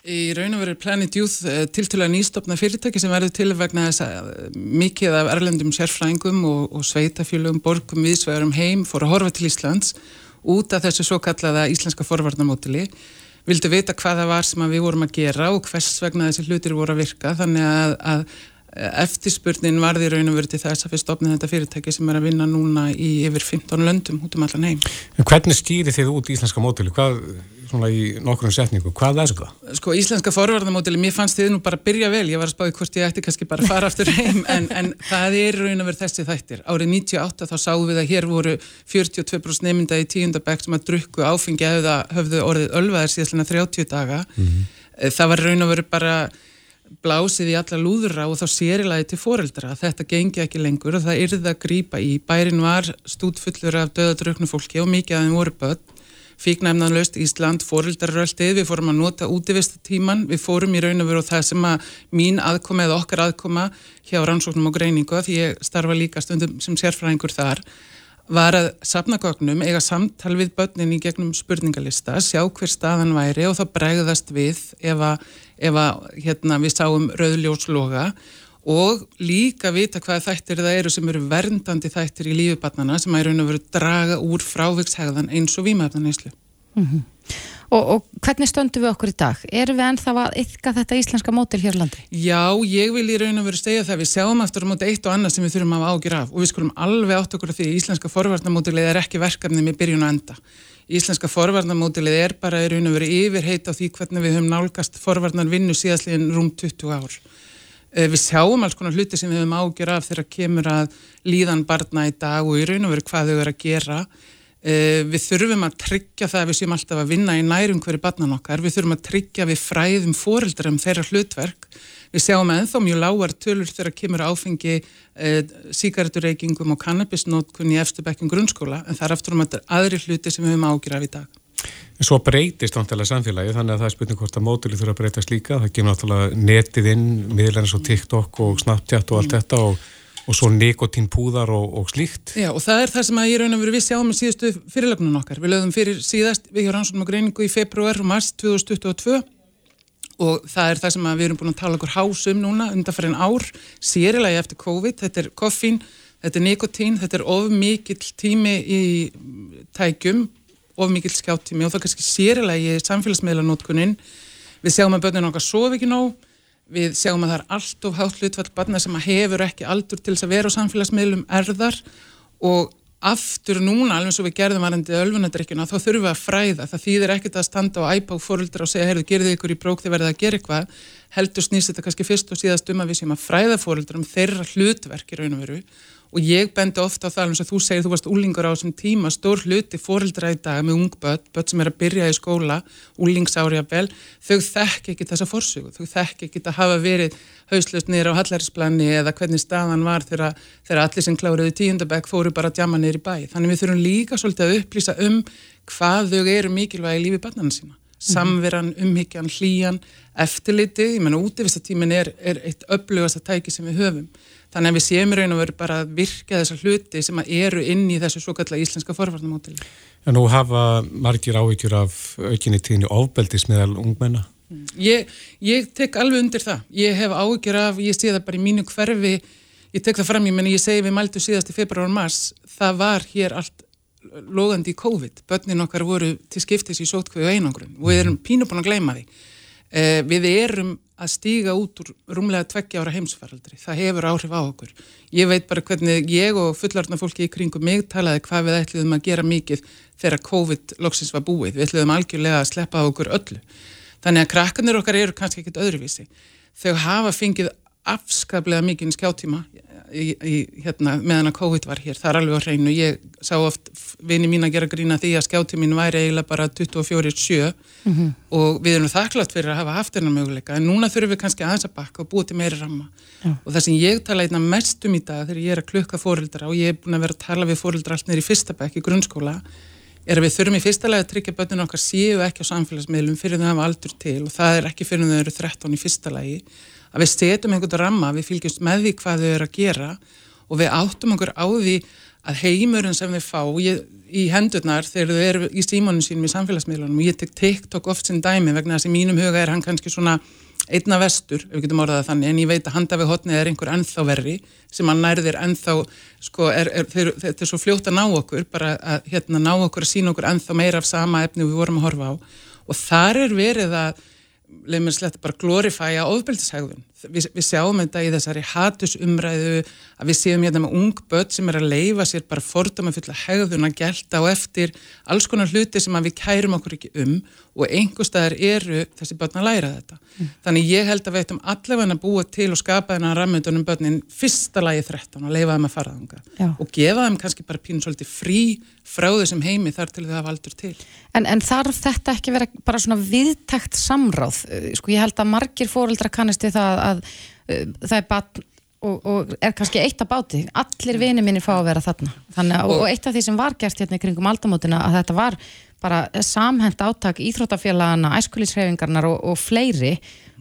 Í raun og veru Planet Youth uh, tiltölulega nýstofna fyrirtæki sem verður til vegna þess að eh, mikið af erlendum sérfræðingum og, og sveitafjölugum, borgum, viðsvegarum heim fór að horfa til Íslands út af þessu svo kallaða íslenska forvarnamótili vildu vita hvað það var sem við vorum að gera og hvers vegna þessi hlutir voru að virka. Þannig að, að eftirspurnin varði í raun og veru til þess að við stopnum þetta fyrirtæki sem er að vinna núna í yfir 15 löndum út um allan heim. En hvernig stýri þið út íslenska módeli? Hvað, svona í nokkrum setningu, hvað er það? Sko íslenska forvarnamódeli, mér fannst þið nú bara að byrja vel, ég var að spáði hvort ég ætti kannski bara að fara aftur heim, en, en það er í raun og verið þessi þættir. Árið 98 þá sáum við að hér voru 42% neyminda í tíundabæk sem að drukku áfengi eða höfðu orðið ölvaðir síðastlega 30 daga. Það var í raun og verið bara blásið í alla lúðra og þá sérilaði til foreldra þetta gengi ekki lengur og það yrði að grípa í. Bærin var stútfullur af döðadruknu fólki og mikið af þeim voru börn fíknæfnanlaust Ísland, fóreldarröldið, við fórum að nota útivistatíman, við fórum í raun og veru það sem að mín aðkoma eða okkar aðkoma hjá rannsóknum og greiningu, því ég starfa líka stundum sem sérfræðingur þar, var að sapna gögnum, eiga samtal við börnin í gegnum spurningalista, sjá hver staðan væri og það bregðast við ef að, ef að hérna, við sáum rauðljósloga og líka vita hvað þættir það eru sem eru verndandi þættir í lífibarnana sem að í raun og veru draga úr frávikshegðan eins og vímafnaneyslu. Og, og hvernig stöndum við okkur í dag? Erum við ennþá að yfka þetta íslenska mótil hér landi? Já, ég vil í raun og veru segja það við sjáum aftur á móti eitt og annað sem við þurfum að ágjur af og við skulum alveg átt okkur af því að íslenska forvarnamótilið er ekki verkefni með byrjun og enda. Íslenska forvarnamótilið er bara í raun og veru yfirheit á því hvernig við höfum nálgast forvarnar vinnu síðastliðin rúm 20 ár. Við sjáum alls konar hluti sem við höfum ágjör af þegar kemur að líðan barna í dag og í raun og veru hvað þau eru að gera. Við þurfum að tryggja það að við séum alltaf að vinna í nærum hverju barnan okkar. Við þurfum að tryggja við fræðum fóreldrar um þeirra hlutverk. Við sjáum ennþá mjög lágar tölur þegar kemur áfengi eh, síkaretureikingum og kannabisnótkun í eftirbekkum grunnskóla en það er aftur um að aðri hluti sem við höfum ágjör af í dag. Svo breytist náttúrulega samfélagi þannig að það er spurning hvort að mótili þurfa að breytast líka. Það kemur náttúrulega netið inn, miðlega eins og TikTok og Snapchat og allt þetta og, og svo nikotínpúðar og, og slíkt. Já og það er það sem að ég raun og veru við sjáum með síðustu fyrirlögnun okkar. Við lögðum fyrir síðast við hjá rannsóknum og greiningu í februar og mars 2022 og það er það sem við erum búin að tala okkur hásum núna undanfærin ár, sérilagi eftir COVID, þetta er koffín, þetta er nikotín, þetta er of mikill tími í tækjum, of mikill skjáttími. Og það er kannski sérilagi samfélagsmiðlanótkunin. Við sjáum að börnun okkar sofi ekki nóg, við sjáum að það er allt of hátt hlutfall barna sem hefur ekki aldur til þess að vera á samfélagsmiðlum erðar og aftur núna, alveg svo við gerðum varandi ölfunadrykkjuna, þá þurfum við að fræða. Það þýðir ekkert að standa á fóröldra og segja, heyrðu, gerðu ykkur í brók þegar verðið að gera eitthvað. Heldur snýst þetta kannski fyrst og síðast um að við séum að fræða fóröldra um þeirra hlutverk í raun og veru og ég bendi ofta á það eins og þú segir, þú varst úlingur á þessum tíma, stór hluti fóreldra í dag með ungbött, bött sem er að byrja í skóla, úlingsárjabel, þau þekk ekki þessa forsögu, þau þekk ekki að hafa verið hauslust niður á hallarisplani eða hvernig staðan var þegar, allir sem kláruði tíundabæk fóru bara að djama niður í bæ. Þannig við þurfum líka svolítið að upplýsa um hvað þau eru mikilvægi í lífi barnana sína. samveran, umhyggjan, hlýjan, eftirliti, ég menna útivistatímin Þannig að við séum raun og veru bara að virka þessar hluti sem eru inn í þessu svo kallar íslenska forvarnamótili. En nú hafa margir áhyggjur af aukinni tíðinu ofbeldis meðal ungmenna? Ég, ég tek alveg undir það. Ég hef áhyggjur af, ég sé það bara í mínu hverfi, ég tek það fram, ég menn ég segi við mæltu síðast í februar og mars, það var hér allt logandi í COVID. Bönnin okkar voru til skiptis í sótkvöðu einangrun og við erum pínu búin að gleyma því. Eh, við erum að stíga út úr rúmlega tveggja ára heimsfaraldri. Það hefur áhrif á okkur. Ég veit bara hvernig ég og fullarna fólki í kringum mig talaði hvað við ætluðum að gera mikið þegar COVID loksins var búið. Við ætluðum algjörlega að sleppa á okkur öllu. Þannig að krakkanir okkar eru kannski ekkit öðruvísi. Þau hafa fengið afskaplega mikið skjáttíma í, í, hérna, meðan að COVID var hér. Það er alveg á hreinu. Ég sá oft vini mín að gera grína því að skjáttímin væri eiginlega bara 24-7 mm -hmm. og við erum þakklátt fyrir að hafa haft þennan möguleika. En núna þurfum við kannski aðeins að bakka og búið til meiri ramma. Ja. Og það sem ég tala einna mest um í dag þegar ég er að klukka fórildra og ég er búin að vera að tala við fórildra allt neyri í fyrsta bekk í grunnskóla er að við þurfum í fyrsta lega að tryggja börnun okkar séu ekki á samfélagsmiðlum fyrir þau hafa aldur til og það er ekki fyrir þau eru 13 í fyrsta lagi að við setjum einhvern ramma, við fylgjumst með því hvað þau eru að gera og við áttum okkur á því að heimurinn sem við fá ég, í hendurnar þegar þau eru í símónum sínum í samfélagsmiðlunum og ég tek TikTok oft sem dæmi vegna þess að í mínum huga er hann kannski svona einna vestur, ef við getum orðað þannig, en ég veit að handa við hotnið er einhver ennþá verri sem að nærðir ennþá, sko, er, er, þeir, þetta er svo fljótt að ná okkur, bara að hérna, ná okkur að sína okkur ennþá meira af sama efni við vorum að horfa á. Og þar er verið að leið mér slett bara glorifæja ofbeldishægðun. Vi, við sjáum þetta í þessari hatusumræðu að við séum hérna með ung börn sem er að leifa sér bara fordama fulla hægðun að gelta á eftir alls konar hluti sem við kærum okkur ekki um og einhver staðar eru þessi börn að læra þetta. Mm. Þannig ég held að við ættum allavega að búa til og skapa þennan rammöndunum börnin fyrsta lagi 13 og leifa þeim að fara þanga og gefa þeim kannski bara pínu svolítið frí frá þessum heimi þar til þau hafa aldur til. En, en þarf þetta ekki vera bara svona viðtækt samráð? Sko ég held að margir fóreldra kannist við það að uh, það er batn og, og er kannski eitt af báti. Allir vini minni fá að vera þarna. Þannig, og, og eitt af því sem var gert hérna kringum aldamótina að þetta var bara samhend áttak íþrótafélagana, æskulísreifingarnar og, og fleiri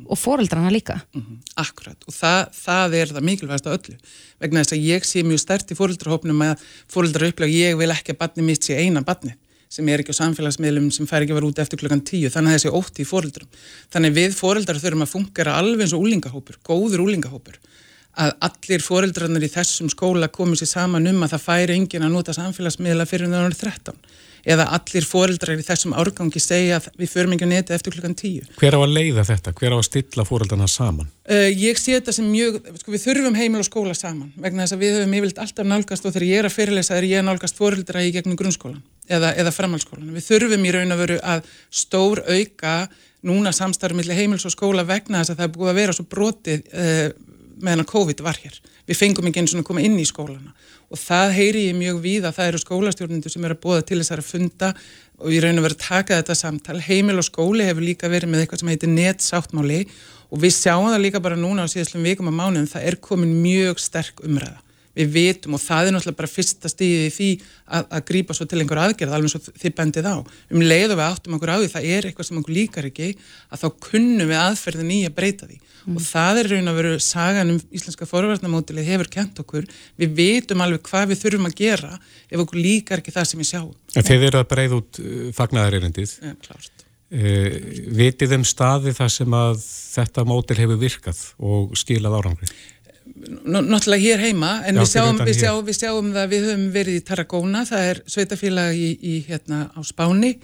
og fóreldrarna líka. Mm -hmm. Akkurat og það, það er það mikilvægast af öllu vegna þess að ég sé mjög stert í fóreldrahópnum að fóreldrar upplega ég vil ekki að batni mitt sé eina batni sem er ekki á samfélagsmiðlum sem fær ekki að vera út eftir klukkan tíu þannig að þessi ótti í fóreldrum. Þannig við fóreldrar þurfum að fungera alveg eins og úlingahópur, góður úlingahópur að allir fóreldrarnir í þessum skóla komið sér saman um að það færi engin að nota samfélagsmiðla fyrir það árið 13 eða allir fóreldrar í þessum árgangi segja að við förum ekki að neta eftir klukkan tíu. Hver á að leiða þetta? Hver á að stilla fóreldrarna saman? Uh, ég sé þetta sem mjög, sko við þurfum heimil og skóla saman vegna þess að við höfum yfirleitt alltaf nálgast og þegar ég er að fyrirlesa er ég nálgast fóreldra í gegnum grunnskólan eða, eða framhaldsskólan. Við þurfum í raun að veru að stór auka núna samstarfum millir heimils og skóla vegna þess að það er búið að vera svo brotið uh, meðan að COVID var hér. Við fengum ekki eins og koma inn í skólana og það heyri ég mjög við að það eru skólastjórnundur sem eru að bóða til þessar að funda og ég raun að vera að taka þetta samtal. Heimil og skóli hefur líka verið með eitthvað sem heitir netsáttmáli og við sjáum það líka bara núna á síðastlum vikum að mánuðum, það er komin mjög sterk umræða við vitum og það er náttúrulega bara fyrsta stíðið í því að, að grípa svo til einhver aðgerð alveg svo þið bendið á. Um leið og við áttum okkur á því það er eitthvað sem okkur líkar ekki að þá kunnum við aðferðin í að breyta því mm. og það er raun að veru sagan um íslenska forvarnamótilið hefur kent okkur við vitum alveg hvað við þurfum að gera ef okkur líkar ekki það sem við sjáum. En þeir eru að breyða út uh, fagnæðaririndið. Ja, klárt. Uh, vitið þeim staði það sem að þetta mótil hefur virkað og skilað árangrið? Náttúrulega hér heima en Já, við, sjáum, við, sjáum, við sjáum það við höfum verið í Tarragóna, það er sveitafélag í, í hérna á Spáni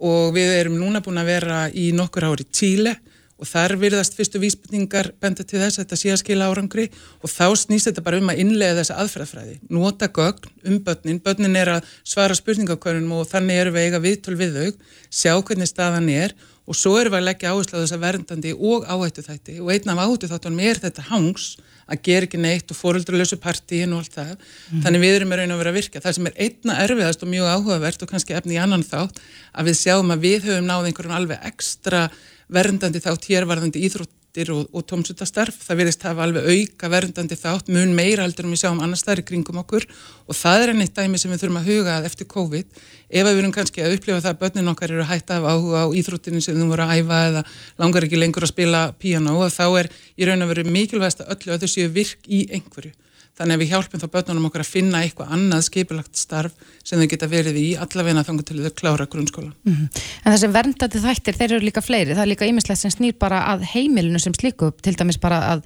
og við erum núna búin að vera í nokkur ári Tíle og þar virðast fyrstu vísbyrningar benda til þess að þetta sé að skila árangri og þá snýst þetta bara um að innlega þessa aðferðafræði, nota gögn um börnin, börnin er að svara spurningakörnum og þannig eru við eiga viðtöl við þau, sjá hvernig staðan er og svo erum við að leggja áherslu á þessa verndandi og áhættu þætti og einn af áhættu þáttunum er þetta hangs að gera ekki neitt og fóröldurlösu partíin og allt það. Mm. Þannig við erum raun að vera að virka. Það sem er einna erfiðast og mjög áhugavert og kannski efni í annan þátt að við sjáum að við höfum náð einhverjum alveg ekstra verndandi þátt hérvarðandi íþrótt skemmtir og, og tómsutastarf. Það verðist hafa alveg auka verndandi þátt, mun meira heldur en við sjáum annars þar í kringum okkur og það er enneitt dæmi sem við þurfum að huga eftir COVID. Ef við erum kannski að upplifa það að börnin okkar eru hætta af áhuga á íþróttinu sem þú voru að æfa eða langar ekki lengur að spila piano og þá er í raun að veru mikilvægast að öllu að þau séu virk í einhverju. Þannig að við hjálpum þá börnunum okkar að finna eitthvað annað skipilagt starf sem þau geta verið í allavegna þangu til þau klára grunnskóla. Mm -hmm. En þessi verndandi þættir, þeir eru líka fleiri. Það er líka ýmislegt sem snýr bara að heimilinu sem slíku til dæmis bara að,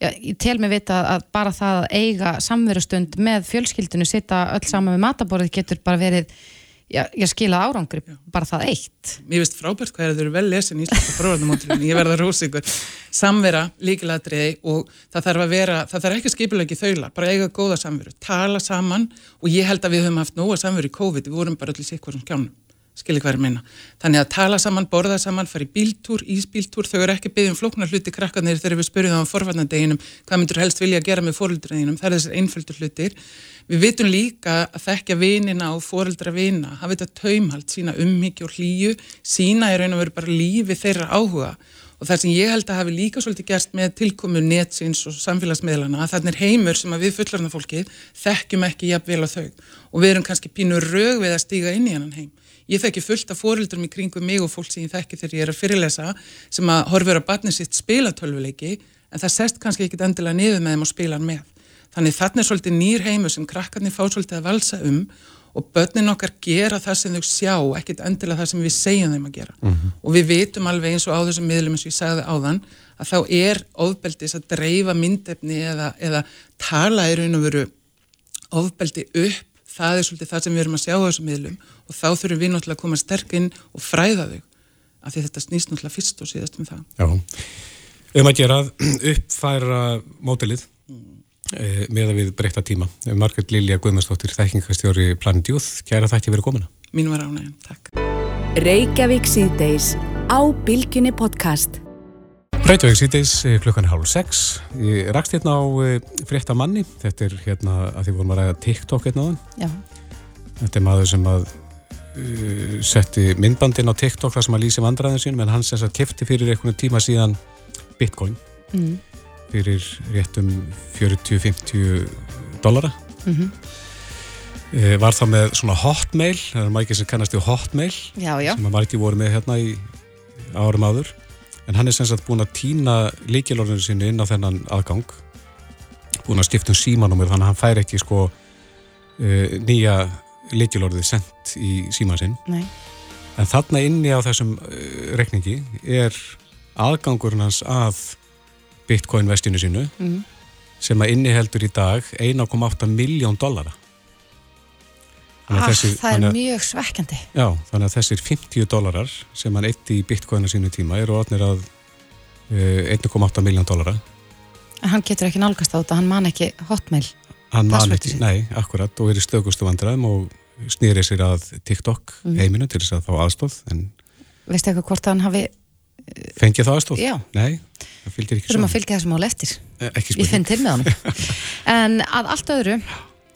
já, ég tel mig vita að bara það að eiga samverustund með fjölskyldinu, sitta öll saman með mataborðið getur bara verið ég skila árangri, bara það eitt. Mér finnst frábært hvað er að þau eru vel lesin í Íslandska prófarnumóturinn, ég verða rósingur samvera, líkiladriði og það þarf að vera, það þarf ekki skipilegi þaula, bara eiga góða samveru, tala saman og ég held að við höfum haft nóga samveru í COVID, við vorum bara allir sikkur um skjánum skilji hvað er minna. Þannig að tala saman, borða saman, fara í bíltúr, ísbíltúr, þau eru ekki byggðið um flóknar hluti krakkarnir þegar við spurðum á forfarnadeginum hvað myndur helst vilja að gera með fóröldræðinum, það er þessar einföldur hlutir. Við vitum líka að þekkja vinina og fóröldra vina, hafa þetta taumhald, sína umhyggju og hlýju, sína er raun og veru bara lífi þeirra áhuga. Og það sem ég held að hafi líka svolítið gerst með tilkomu netsins og samfélagsmiðlana að þannig er heimur sem að við fullarna fólkið þekkjum ekki jafn vel á þau. Og við erum kannski pínur rög við að stíga inn í hann heim Ég þekki fullt af fórildrum í kringum mig og fólk sem ég þekki þegar ég er að fyrirlesa sem að horfur að batni sitt spila tölvuleiki en það sest kannski ekkit endilega niður með þeim og spila með. Þannig þannig er svolítið nýr heimu sem krakkarnir fá svolítið að valsa um og börnin okkar gera það sem þau sjá, ekkit endilega það sem við segjum þeim að gera. Mm -hmm. Og við veitum alveg eins og á þessum miðlum eins og ég sagði áðan að þá er ofbeldis að dreifa myndefni eða, eða tala í raun og veru ofbeldi upp það er svolítið það sem við erum að sjá á þessum miðlum og þá þurfum við náttúrulega að koma sterkinn og fræða þau af því þetta snýst náttúrulega fyrst og síðast um það. Já, um að gera uppfæra mótilið mm. e, með að við breyta tíma. Margrit Lilja Guðmundsdóttir, þækingastjóri Planet Youth, kæra þætti verið komina. Mín var ánægum, takk. Reykjavík síðdeis á Bilginni podcast. Reykjavík síðdeis eh, klukkan hálf sex. Ég rakst hérna á e, frétta manni. Þetta er hérna að því vorum að ræða TikTok hérna á þann. Já. Þetta er maður sem að uh, setti myndbandin á TikTok þar sem að lýsi vandræðin sín, menn hans þess að kefti fyrir einhvern tíma síðan Bitcoin mm. fyrir réttum 40-50 dollara. Mm -hmm. uh, var það með svona hotmail, það er mækið sem kannast í hotmail, já, já. sem að mækið voru með hérna í árum áður en hann er sem sagt búin að týna leikilorðinu sinni inn á þennan aðgang búin að skipta um símanúmur þannig að hann fær ekki sko uh, nýja leikilorðið sendt í síman sinn Nei. en þarna inni á þessum uh, rekningi er aðgangurinn hans að bitcoin vestinu sínu mm. sem að inni heldur í dag 1,8 miljón dollara Ah, þessi, það er mjög svekkjandi. Já, þannig að þessir 50 dólarar sem hann eitti í bitcoinu sínu tíma eru orðnir að uh, 1,8 miljón dólara. En hann getur ekki nálgast á þetta, hann man ekki hotmail. Hann man ekki, nei, akkurat, og er í stökustu vandræðum og snýrið sér að TikTok mm. heiminu til þess að þá aðstóð. Veistu eitthvað hvort hann hafi... Fengið þá aðstóð? Já. Nei, það fylgir ekki svo. Þú erum að fylgja þessum ál eftir. Eh, ekki spurning. Ég finn til með hann. en að allt öðru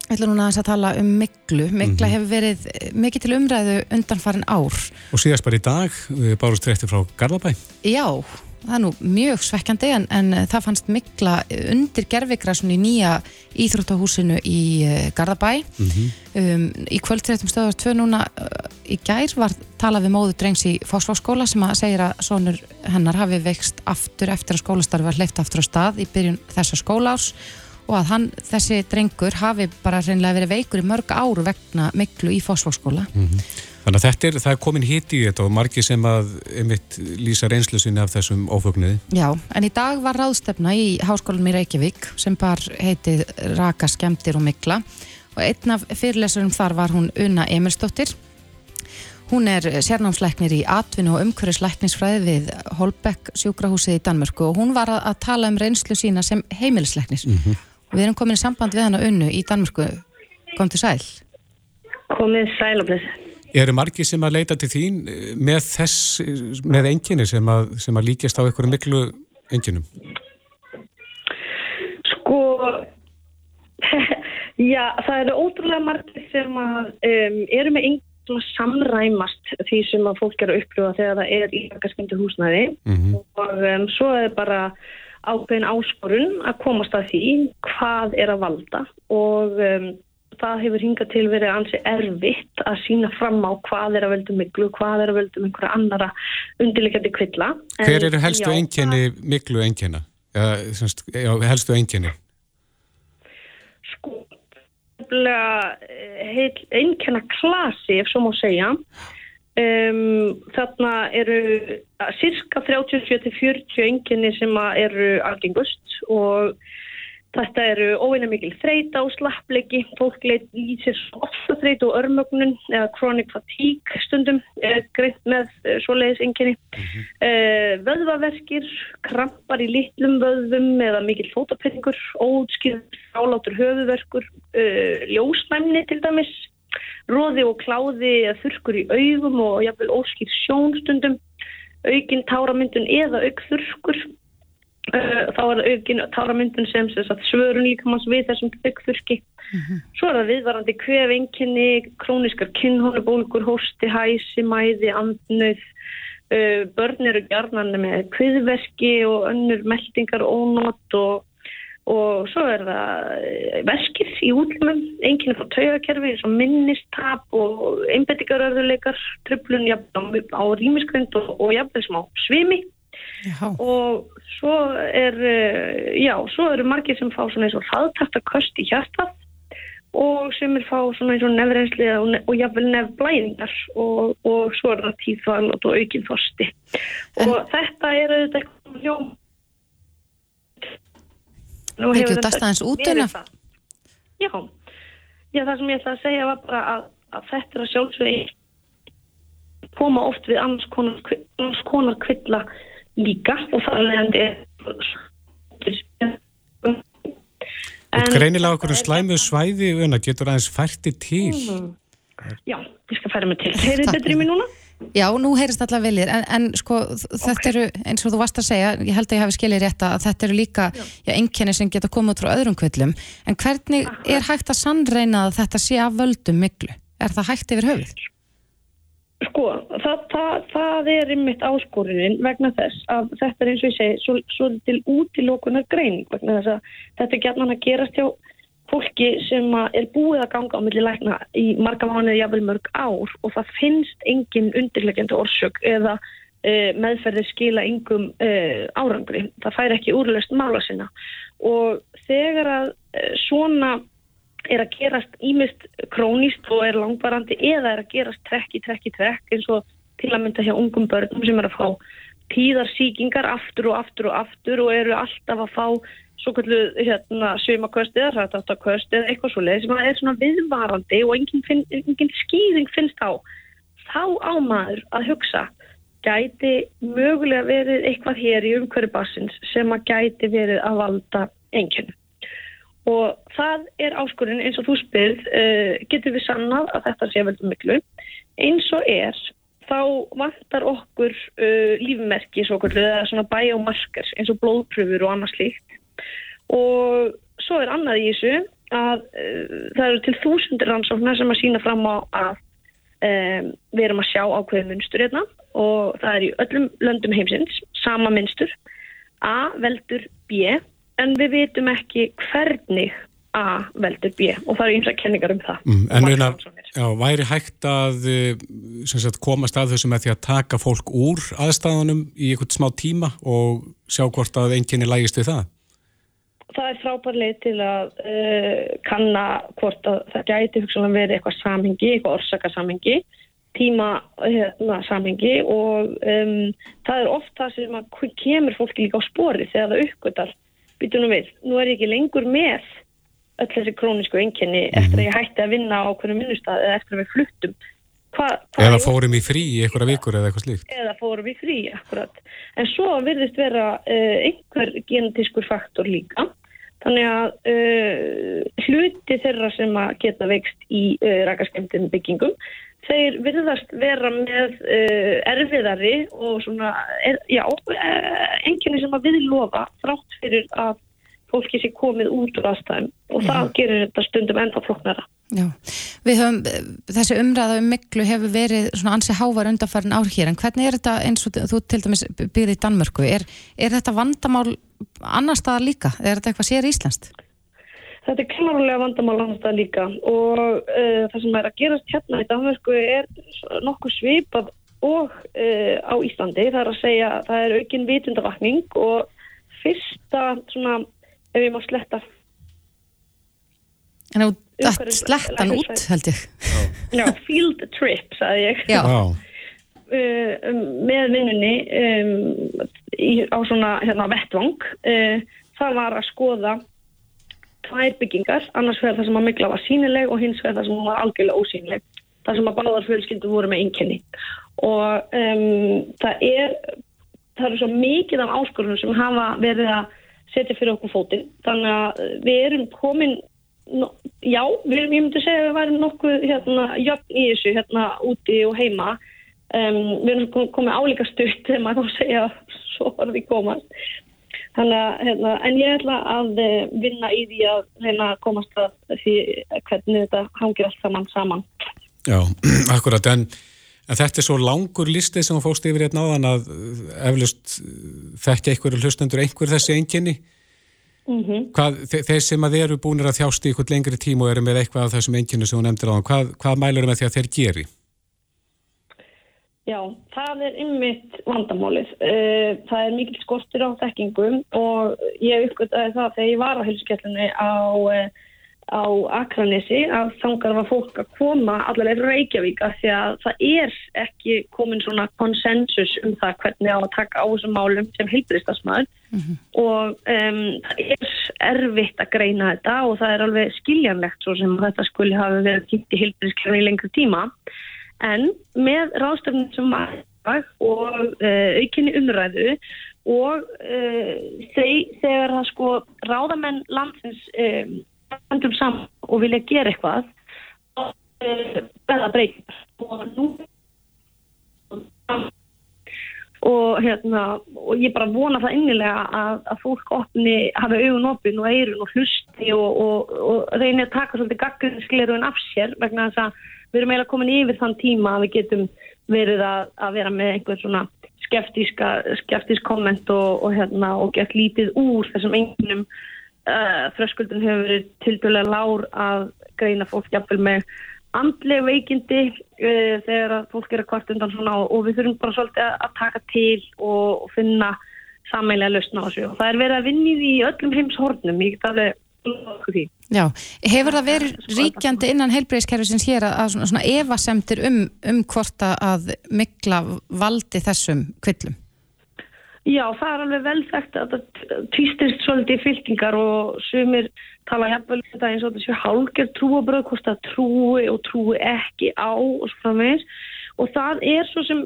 Ég ætla núna að tala um miklu. Mikla mm -hmm. hefur verið mikið til umræðu undanfarin ár. Og síðast bara í dag, bárust rétti frá Garðabæ. Já, það er nú mjög svekkjandi en, en það fannst mikla undir gerfikræsun í nýja íþróttahúsinu í eh, Garðabæ. Mm -hmm. um, í kvöldréttum stöðast tvö núna í gær var talað við móðu drengs í Fosfóskóla sem að segja að sonur hennar hafi vext aftur eftir að skólastarfi var hleyft aftur á stað í byrjun þessa skólaás og að hann, þessi drengur hafi bara reynilega verið veikur í mörg áru vegna miklu í fósfólkskóla mm -hmm. Þannig að þetta er, það er komin hitt í þetta og margi sem að einmitt lýsa reynslu sinni af þessum ófögnuði Já, en í dag var ráðstefna í háskólanum í Reykjavík sem bar heitið Raka skemmtir og mikla og einn af fyrirlesurum þar var hún Una Emilsdóttir Hún er sérnámsleiknir í atvinnu og umhverjusleiknisfræði við Holbeck sjúkrahúsið í Danmörku og hún var að, að tala um reynslu sína sem heimilisleiknis. Mm -hmm. Við erum komin í samband við hana unnu í Danmörku. Kom til sæl. Komið sæl og bless. Eru margi sem að leita til þín með þess, með enginni sem að, sem að líkjast á einhverju miklu enginum? Sko, já, það eru ótrúlega margi sem að um, eru með engin svona samræmast því sem að fólk er að upplifa þegar það er í rakaskemdu húsnæði Mhm. og um, svo er bara ákveðin áskorun að komast að því hvað er að valda og um, það hefur hingað til verið ansi erfitt að sína fram á hvað er að völdum miklu, hvað er að völdum einhverja annara undirleikandi kvilla. Hver eru helstu já, einkenni miklu semst, já, helstu einkenni? sko eh, heil einkenna klasi ef svo má segja um, þarna eru cirka 37-40 einkenni sem eru algengust og þetta eru óeina mikil þreita og slappleiki. Fólk leit í sér ofta þreita og örmögnun eða chronic fatigue stundum eh, greint með eh, svoleiðis einkenni. Uh, vöðvaverkir krampar í litlum vöðvum eða mikil fótapinningur óutskýður álátur höfuverkur uh, ljósnæmni til dæmis róði og kláði eða þurrkur í augum og jafnvel óskýr sjónstundum aukin táramyndun eða augþurrkur Uh, þá er aukin táramyndun sem, sem sagt, svörun líkamanns við þessum augþurki. Svo er það viðvarandi kvef, einkenni, króniskar kinnhónubólgur, hósti, hæsi, mæði, andnöð. Uh, börn eru gjarnan með kviðverki og önnur meldingar ónót og, og svo er það eh, verkir í útlumum, einkenni frá taugakerfi eins og minnistap og einbettingarörðuleikar, tröflun á rýmiskvönd og, og jafnvel smá svimi Já. og svo er eh, já, svo eru margir sem fá svona eins og hraðtakta köst í hjartað og sem er fá svona eins og nefnreynsli og, og jafnvel nefnblæðingar og, og svo er það tíðfælot og aukinn þorsti og þetta er auðvitað eitthvað hljóm Nú hefur þetta aðeins út verið hérna? Já, já, það sem ég ætla að segja var bara að, að þetta er að sjálfsögði koma oft við annars konar, annars konar kvilla líka og það er leiðandi Og greinilega okkur slæmu svæði una, getur aðeins færti til. Já, ég skal færa mig til. Betri í mig núna? Já, nú heyrist allar viljir, en, en sko þetta eru, eins og þú varst að segja, ég held að ég hafi skilið rétt að þetta eru líka já, einkenni sem geta komið út frá öðrum kvillum, en hvernig er hægt að sannreina að þetta sé af völdum miklu? Er það hægt yfir höfuð? Sko, það, það, það er einmitt áskorunin vegna þess að þetta er eins og ég segi svo, svo til útilokunar greining vegna þess að þetta er gætnan að gerast hjá fólki sem er búið að ganga á milli lækna í marga mánuði jafnvel mörg ár og það finnst engin undirlegjandi orsök eða uh, meðferðir skila engum uh, árangri. Það fær ekki úrlöst mála sinna og þegar að uh, svona er að gerast ímist krónist og er langvarandi eða er að gerast trekk í trekk í trekk eins og til að mynda hjá ungum börnum sem er að fá tíðarsýkingar aftur og aftur og aftur og eru alltaf að fá hérna, rættattaköst eða eitthvað svo leið sem er svona viðvarandi og engin, finn, engin skýring finnst á. Þá ámaður að hugsa gæti mögulega verið eitthvað hér í umhverju bassins sem að gæti verið að valda einhvern og það er áskurinn eins og þú spyrð uh, getur við sannað að þetta sé veldur miklu. Eins og er þá vantar okkur uh, lífmerki svo kallu eða svona biomarkers eins og blóðpröfur og annað slíkt. Og svo er annað í þessu að uh, það eru til þúsundir rannsóknar sem að sína fram á að um, við erum að sjá ákveðin munstur hérna. Og það er í öllum löndum heimsins sama munstur. A veldur B en við vitum ekki hvernig A veldur B og það eru eins og kenningar um það. Mm, en rannsóknir. já, væri hægt að eh, sagt, komast að þessu með því að taka fólk úr aðstæðanum í einhvern smá tíma og sjá hvort að einkenni lægist við það? Það er frábær leið til að uh, kanna hvort að það gæti hugsanlega verið eitthvað samhengi, eitthvað orsakasamhengi, tíma hérna, samhengi og um, það er oft það sem að kemur fólki líka á spori þegar það uppgötar býtunum við. Nú er ég ekki lengur með öll þessi krónisku einkenni eftir að ég hætti að vinna á hvernig minnustad eða eftir að við fluttum. Hva, hvað Eða fórum í frí í einhverja vikur eða eitthvað slíkt? eða fórum í frí, akkurat. En svo virðist vera uh, einhver genetískur faktor líka. Þannig að uh, hluti þeirra sem að geta veikst í uh, rakaskemdin byggingum, þeir virðast vera með erfiðari og svona, er, já, enginni sem að viðlofa þrátt fyrir að fólki sé komið út úr aðstæðum og það gerir þetta stundum ennþá floknara. Já, við höfum, þessi umræða um miklu hefur verið svona ansi hávar undanfærin ár hér, en hvernig er þetta eins og þú til dæmis byrðið í Danmörku, er, er þetta vandamál annar staðar líka, er þetta eitthvað sér íslenskt? Þetta er klárulega vandamál annar staðar líka og uh, það sem er að gerast hérna í Danmörku er nokkuð svipað og uh, á Íslandi, það er að segja það er aukinn vitundavakning og fyrsta svona, ef ég má sletta En þú dætt slettan út, held ég. Já, field trip, sagði ég. Já. Uh, með vinnunni um, í, á svona hérna vettvang. Uh, það var að skoða tvær byggingar, annars vegar það sem að mikla var sínileg og hins vegar það sem var algjörlega ósínileg. Það sem að báðar fjölskyldu voru með einkenni. Og um, það er, það eru svo mikið af áskorunum sem hafa verið að setja fyrir okkur fótinn. Þannig að við erum komin já, við, ég myndi segja að við værum nokkuð hérna, jöfn í þessu hérna úti og heima. Um, við erum komið álíka stutt þegar maður þá segja svo var við komast. Þannig að, hérna, en ég ætla að eh, vinna í því að reyna að komast að því hvernig þetta hangir allt saman saman. Já, akkurat, en, en þetta er svo langur listið sem þú fóst yfir hérna áðan að eflust þekkja einhverju hlustendur einhver þessi enginni mm -hmm. Hvað, þeir sem að eru búinir að þjást í eitthvað lengri tíma og eru með eitthvað af þessum enginu sem þú nefndir á hvað, hvað mælur með því að þeir geri? Já, það er ymmit vandamálið. Það er mikil skortur á þekkingum og ég uppgöttaði það þegar ég var á hilskellunni á, á Akranesi að þangar var fólk að koma allavega Reykjavík að því að það er ekki komin svona konsensus um það hvernig á að taka á þessum málum sem heilbristasmaður mm -hmm. og um, það er erfitt að greina þetta og það er alveg skiljanlegt svo sem þetta skuli hafi verið kynnt í heilbriskjörn í lengri tíma en með ráðstöfnum sem var og uh, aukinni umræðu og uh, þegar það sko ráðamenn landsins vandum um, saman og vilja gera eitthvað og verða breytingar. Og nú og hérna og ég bara vona það innilega að, að fólk opni, hafa augun opin og eirun og hlusti og, og, og reyni að taka svolítið gagginskleruðin af sér vegna þess að við erum eiginlega komin yfir þann tíma að við getum verið að, að vera með einhver svona skeftísk komment og, og hérna og gett lítið úr þessum einhvernum uh, fröskuldun hefur verið til dæla lár að greina fólk jafnvel með andleg veikindi uh, þegar fólk er að kvart undan svona og, við þurfum bara svolítið að, að taka til og, finna sammælega lausna á þessu og það er verið að vinni í öllum heimshornum, ég get alveg. Já, hefur það verið ríkjandi innan heilbreyðskerfisins hér að, að svona, svona evasemtir um, um hvort að mikla valdi þessum kvillum? Já, það er alveg vel þekkt að það týstist svolítið fylkingar og sumir tala jafnvel um þetta eins og þessu hálgjör trúabröð, hvort það trúi og trúi ekki á og svo framvegis. Og það er svo sem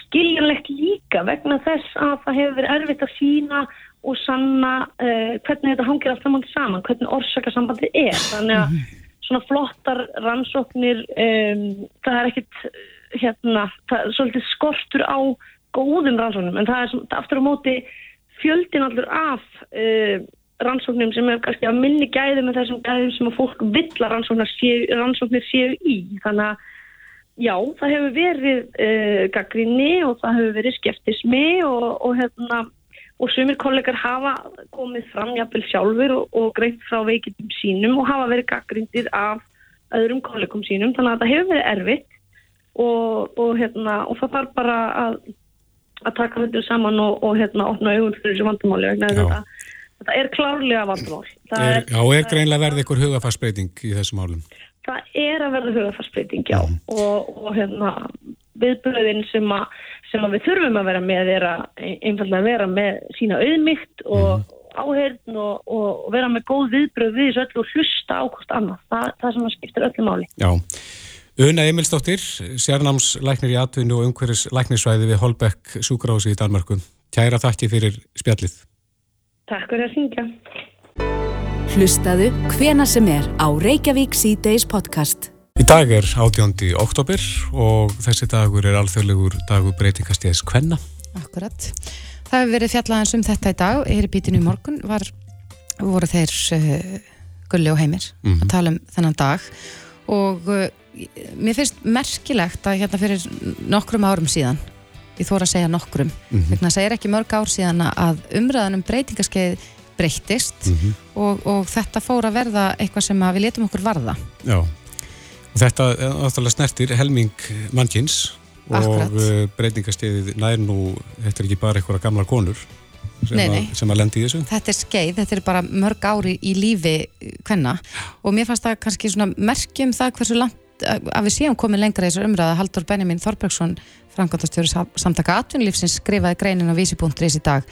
skiljanlegt líka vegna þess að það hefur verið erfitt að sína og sanna uh, hvernig þetta hangir allt saman saman, hvernig orsakasambandi er. Þannig að svona flottar rannsóknir um, það er ekkit hérna, það er svolítið skortur á góðum rannsóknum en það er svona, aftur á móti fjöldin allur af uh, rannsóknum sem er kannski að minni gæði með þessum gæðum sem að fólk vill að rannsóknir séu, í. Þannig að já, það hefur verið uh, gaggrinni og það hefur verið skeftismi og, og hérna og sumir kollegar hafa komið fram jafnvel sjálfur og, og greint frá veikindum sínum og hafa verið gaggrindir af öðrum kollegum sínum. Þannig að það hefur verið erfitt og, og, hérna, og það þarf bara að, að taka þetta saman og hérna opna augun fyrir þessu vandamáli vegna þetta, þetta er klárlega vandamál er, Já, og er greinlega verið einhver hugafarsbreyting í þessum álum? Það er að verða hugafarsbreyting, já mm. og hérna viðbröðin sem að sem við þurfum að vera með er að einfallega vera með sína auðmygt og mm. áheyrn og, og vera með góð viðbröð við þessu öllu og hlusta ákvæmst annað. Það, það sem að skiptir öllu máli. Já. Una Emilsdóttir, sérnámslæknir í atvinnu og umhverjus læknisvæði við Holbeck Súgrási í Danmarku. Kæra þakki fyrir spjallið. Takk fyrir að syngja. Hlustaðu hvena sem er á Reykjavík C-Days podcast. Í dag er 18. oktober og þessi dagur er alþjóðlegur dagur breytingastíðis Kvenna. Akkurat. Það hefur verið fjallaðans um þetta í dag. Hér í bítinu í morgun var, voru þeir uh, Gulli og Heimir að tala um þennan dag og uh, mér finnst merkilegt að hérna fyrir nokkrum árum síðan ég þóra að segja nokkrum vegna þess að það er ekki mörg ár síðan að umræðan um breytingaskeið breyttist og, og þetta fór að verða eitthvað sem við letum okkur varða Já, og þetta er náttúrulega snertir helming mannkins Akkurat. og uh, breytingastiðið nær nú, þetta er ekki bara einhverja gamlar konur sem, Nei, nei. Að, sem að lendi í þessu. þetta er skeið, þetta er bara mörg ári í lífi hvenna og mér fannst það kannski svona merkjum það hversu langt að við séum komið lengra í þessu umræða Haldur Benjamin Þorbergsson framkvæmdastjóri samtaka atvinnulífsins skrifaði greinin á vísi.ris í dag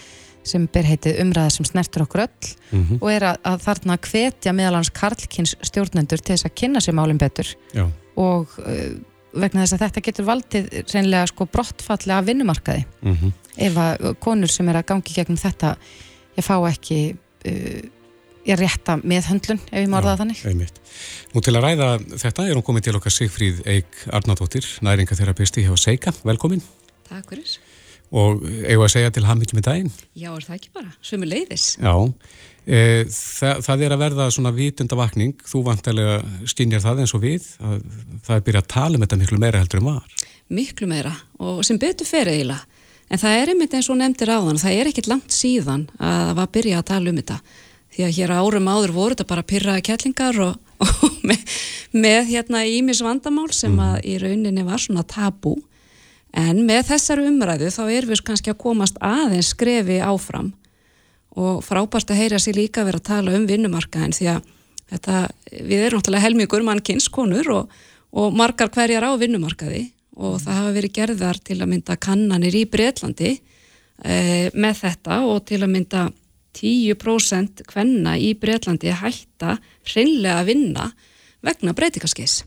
sem ber heitið umræða sem snertur okkur öll og er að, að þarna hvetja meðal hans Karlkins stjórnendur til þess að kynna sér málum betur. Já, og uh, vegna þess að þetta getur valdið reynilega sko brottfalli af vinnumarkaði. Mm ef að konur sem er að gangi gegnum þetta ég fá ekki uh, ég rétta með höndlun ef ég morða það þannig einmitt. Nú til að ræða þetta er hún komið til okkar Sigfríð Eik Arnardóttir, næringatherapisti hjá Seika, velkomin Takk fyrir. og eigum að segja til hamingi með daginn. Já, er það ekki bara? Svömi leiðis. Já, e, það, það er að verða svona vitundavakning, þú vantarlega skinjar það eins og við, að það er byrjað að tala um þetta miklu meira heldur en var. Miklu meira og sem betur fer eiginlega. En það er einmitt eins og nefndir áðan, það er ekkit langt síðan að það var að byrja að tala um þetta. Því að hér árum áður voru þetta bara pyrraða kettlingar og, og með, með hérna ímis vandamál sem að í rauninni var svona tabú. En með þessar umræðu þá erum við kannski að komast aðeins skrefi áfram. Og frábært að heyra sér líka vera að tala um vinnumarkaðin því að þetta, við erum náttúrulega helmingur mannkynskonur og, og margar hverjar á vinnumarkaði. Og það hafa verið gerðar til að mynda kannanir í Breitlandi e, með þetta og til að mynda 10% kvenna í Breitlandi hætta hreinlega að vinna vegna breytingaskeis.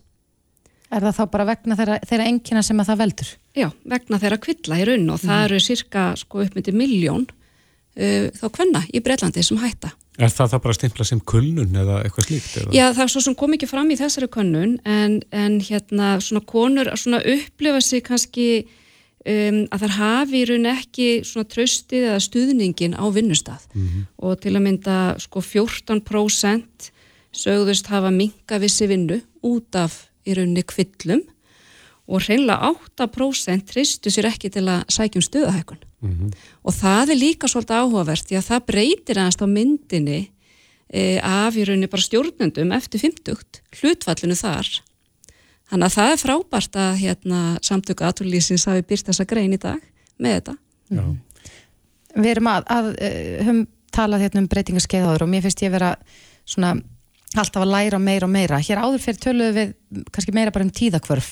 Er það þá bara vegna þeirra, þeirra engina sem að það veldur? Já, vegna þeirra kvilla í raun og það eru cirka sko upp myndi miljón uh, þá kvenna í Breitlandi sem hætta. Er það það bara stimpla sem kulnun eða eitthvað slíkt? Eða? Já, það er svo sem kom ekki fram í þessari könnun en, en hérna svona konur svona upplifa sig kannski um, að þær hafi í raun ekki svona tröstið eða stuðningin á vinnustaf og til að mynda sko 14% sögðust hafa minga vissi vinnu út af í rauninni kvillum og hreinlega 8% tristu sér ekki til að sækjum stöðahækun og það er líka svolítið áhugavert því að það breytir aðeins á myndinni e, af í rauninni bara stjórnendum eftir 50 hlutfallinu þar þannig að það er frábært að hérna, samtöku aðtúrlýsins hafi byrst þessa grein í dag með þetta Já. Við erum að, að uh, höfum talað hérna um breytingaskeiðaður og mér finnst ég vera svona alltaf að læra meira og meira. Hér áður fyrir töluðu við kannski meira bara um tíðakvörf.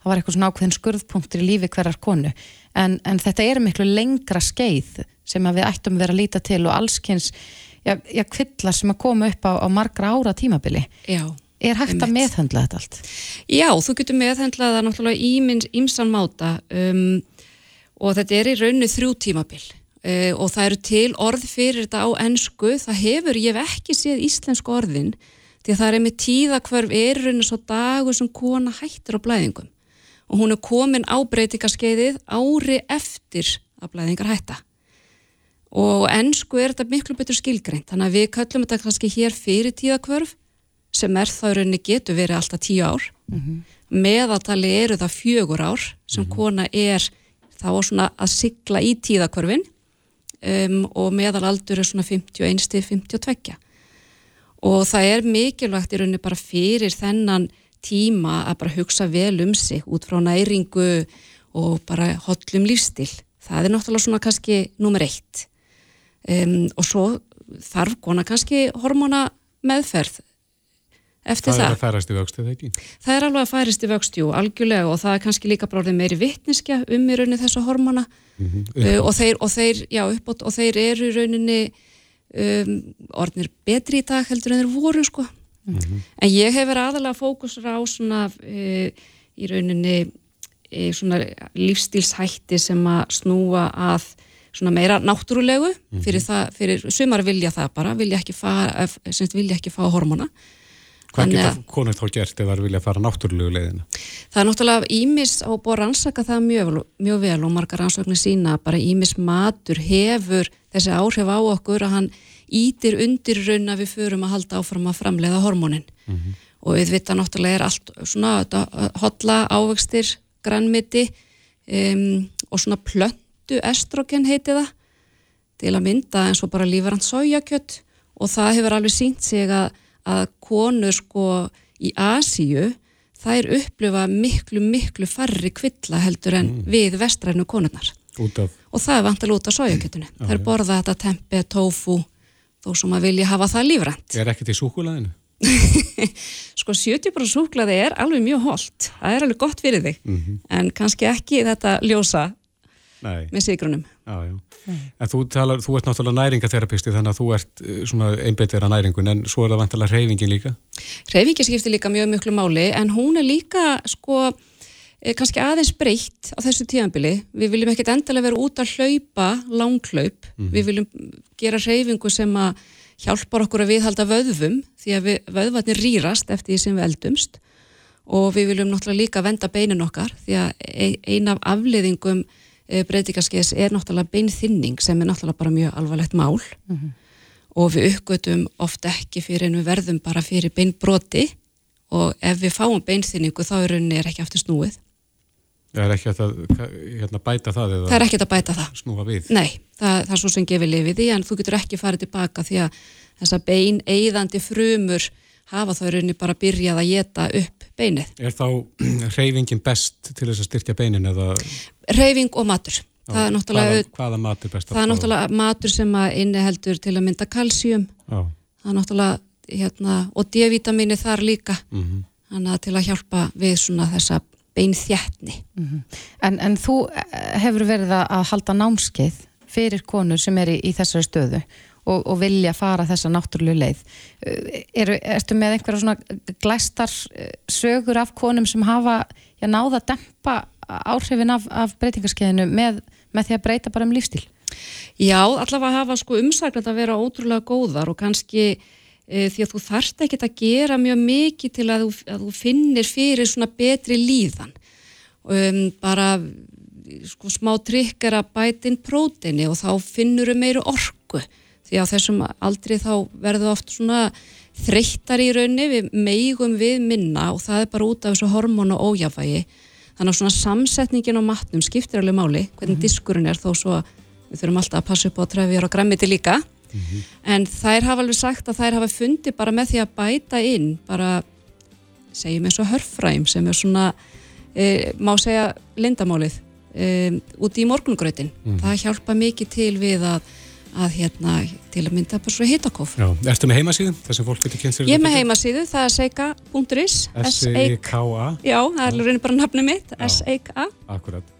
Það var eitthvað svona ákveðin skurðpunktur í lífi hverjar konu. En, en þetta er miklu lengra skeið sem að við ættum vera að líta til og allskynns, já, já kvillar sem að koma upp á, á margra ára tímabili. Já, Er hægt að Einmitt. meðhöndla þetta allt? Já, þú getur meðhendlað það náttúrulega ímins, ímsan máta um, og þetta er í rauninu þrjú tímabil. Uh, og það eru til orð fyrir þetta á ensku, það hefur, ég hef ekki séð íslensku orðin því að það er með tíðakvörf er rauninu svo dagur sem kona hættir á blæðingum. Og hún er komin á breytingaskeiðið ári eftir að blæðingar hætta. Og ensku er þetta miklu betur skilgreint þannig að við köllum þetta kannski hér fyrir tíðakvörf sem er þá rauninni getur verið alltaf tíu ár. Meðaltali eru það fjögur ár sem kona er þá svona að sigla í tíðakvörfin um, og meðalaldur er svona 51 til 52 og það er mikilvægt í rauninni bara fyrir þennan tíma að bara hugsa vel um sig út frá næringu og bara hollum lífstil það er náttúrulega svona kannski nummer eitt. Um, og svo þarf kona kannski hormona meðferð eftir Það það. er að færast í vöxt, eða ekki? Það er alveg að færist í vöxt, jú, algjörlega og það er kannski líka bara orðið meiri vittneskja um í rauninni þessu hormona uh, og, þeir, og þeir, já, uppátt, og þeir eru í rauninni um, orðnir betri í dag heldur en þeir voru, sko. En ég hef verið aðalega fókusur á svona uh, í rauninni uh, svona lífstílshætti sem að snúa að svona meira náttúrulegu fyrir það, fyrir sumar vilja það bara, vilja ekki semst vilja ekki fá hormona. Hvað Þannig geta konur þá gert ef það vilja fara náttúrulegu leiðina? Það er náttúrulega ímis á búið að rannsaka það mjög, mjög vel og margar rannsóknir sína bara ímis matur hefur þessi áhrif á okkur að hann ítir undir raun að við förum að halda áfram að framleiða hormónin. Og við vita náttúrulega er allt svona hotla ávegstir grannmiti um, og svona plöntu estrogen heiti það til að mynda eins og bara lífarant sójakjött og það hefur alveg sínt sig að, að konur sko í Asíu þær upplifa miklu, miklu farri kvilla heldur en við vestrænu konurnar. Og það er vantilega út af sójakjöttinu þær borða þetta tempe, tofu þó sem að vilja hafa það lífrænt. Er ekkert í súkulæðinu? sko 70% súklaði er alveg mjög holdt það er alveg gott fyrir þig. En kannski ekki þetta ljósa Nei, með sigrunum já, já. En þú, talar, þú ert náttúrulega næringaterapisti þannig að þú ert eh, svona einbeitir að næringun en svo er það vantilega reyfingin líka. Hreyfingi skiptir líka mjög miklu máli en hún er líka sko eh, kannski aðeins breytt á þessu tíðanbili. Við viljum ekkert endilega vera út að hlaupa, langhlaup. Við viljum gera hreyfingu sem að hjálpar okkur að viðhalda vöðvum því að við, vöðvarnir rýrast eftir því sem við eldumst og við viljum náttúrulega líka venda beinin okkar því að ein- ein af afleiðingum breytingarskeiðs er náttúrulega beinþynning sem er náttúrulega bara mjög alvarlegt mál og við uppgötum oft ekki fyrir en við verðum bara fyrir beinbroti og ef við fáum beinþynningu þá er rauninni er ekki aftur snúið. Það er ekki að hérna, bæta það eða Það er ekkert að bæta það. snúa við. Nei, það, það er svo sem gefið lifið í en þú getur ekki farið tilbaka því að þessa bein eigðandi frumur hafa þá í rauninni bara byrjað að geta upp beinið. Er þá reyfingin best til þess að styrkja beinin eða Reyfing og matur. Það er náttúrulega, hvaða, hvaða mat er best að það er náttúrulega matur sem að inniheldur til að mynda kalsjum. Já, Það er náttúrulega, hérna, og D-vitamini þar líka. mhm. Þannig að til að hjálpa við svona þessa beinþjættni. En, en þú eh, hefur verið að halda námskeið fyrir konur sem er í, í þessari stöðu og, og vilja fara þessa náttúrulega leið. Eh, Eru, ertu með einhverja svona glæstar eh, sögur af konum sem hafa já, náða að dempa áhrifin af, af breytingarskeiðinu með, með því að breyta bara um lífstíl? Já, allavega hafa sko umsaklega að vera ótrúlega góðar og kannski e, því að þú þarft ekki að gera mjög mikið til að þú, að þú finnir fyrir svona betri líðan. Um, bara sko smá trikk er að bæta inn próteini og þá finnur við meiri orku því að þessum aldrei þá verður oft svona þreyttar í raunni, við meigum við minna og það er bara út af þessu hormónu ójafægi. Þannig að svona samsetningin á matnum skiptir alveg máli, hvernig diskurinn er þó svo við þurfum alltaf að passa upp á trefjar og græmiti líka. En þær hafa alveg sagt að þær hafa fundið bara með því að bæta inn, bara segjum eins og hörfræm sem er svona, e, má segja lindamálið, e, úti í morgungrötin. Það hjálpa mikið til við að, að hérna, til að mynda bara svo hitakóf. Já, ertu með heimasíðum þar sem fólk getur kynnt sér Ég er með heimasíðu, það er seika.is S-E- S-E-K-A, Já, það er reynir bara nafnum mitt, S-E-K-A akkurat.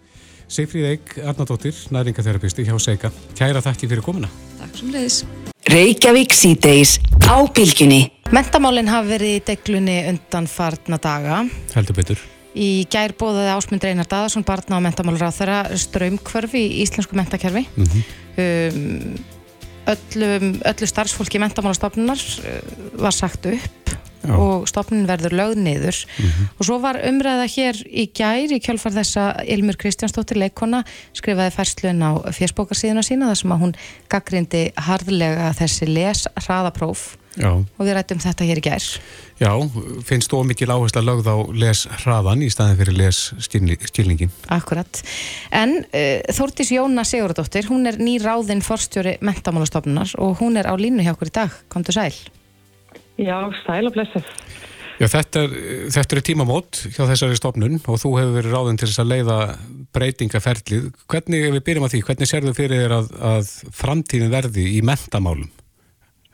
Sigfríð Eik Arnardóttir, næringaterapisti hjá Seika. Kæra þakki fyrir komuna. Takk sem leiðis Reykjavík síðdeis á bylgjunni. Mentamálinn hafa verið í deglunni undan farna daga. Heldur betur. Í gær bóðaði Ásmund Reinar Daðarsson barna og mentamálur á þeirra strömmkvörfi í íslensku mentakerfi. Um, öllum, öllu starfsfólki mentamálastofnunar uh, var sagt upp Já. og stofnun verður lögð niður og svo var umræða hér í gær í kjálfar þessa Ilmur Kristjánsdóttir leikona skrifaði færslun á fjersbókarsíðuna sína þar sem að hún gaggrindi harðlega þessi les hraðapróf Já. og við rættum þetta hér í gær Já, finnst þú mikil áhersla lögð á les hraðan í staðin fyrir les skilni- skilningin? Akkurat. En uh, Þórdís Jóna Sigurðardóttir, hún er ný ráðinn forstjóri mentamálastofnunar og hún er á línu hjá okkur í dag. Komdu sæl. Já, sæl og blessuð. Já, þetta þetta er tímamót hjá þessari stofnun og þú hefur verið ráðin til þess að leiða breytingaferlið. Hvernig, ef við byrjum að því, hvernig sérðu fyrir þér að, að framtíðin verði í mentamálum?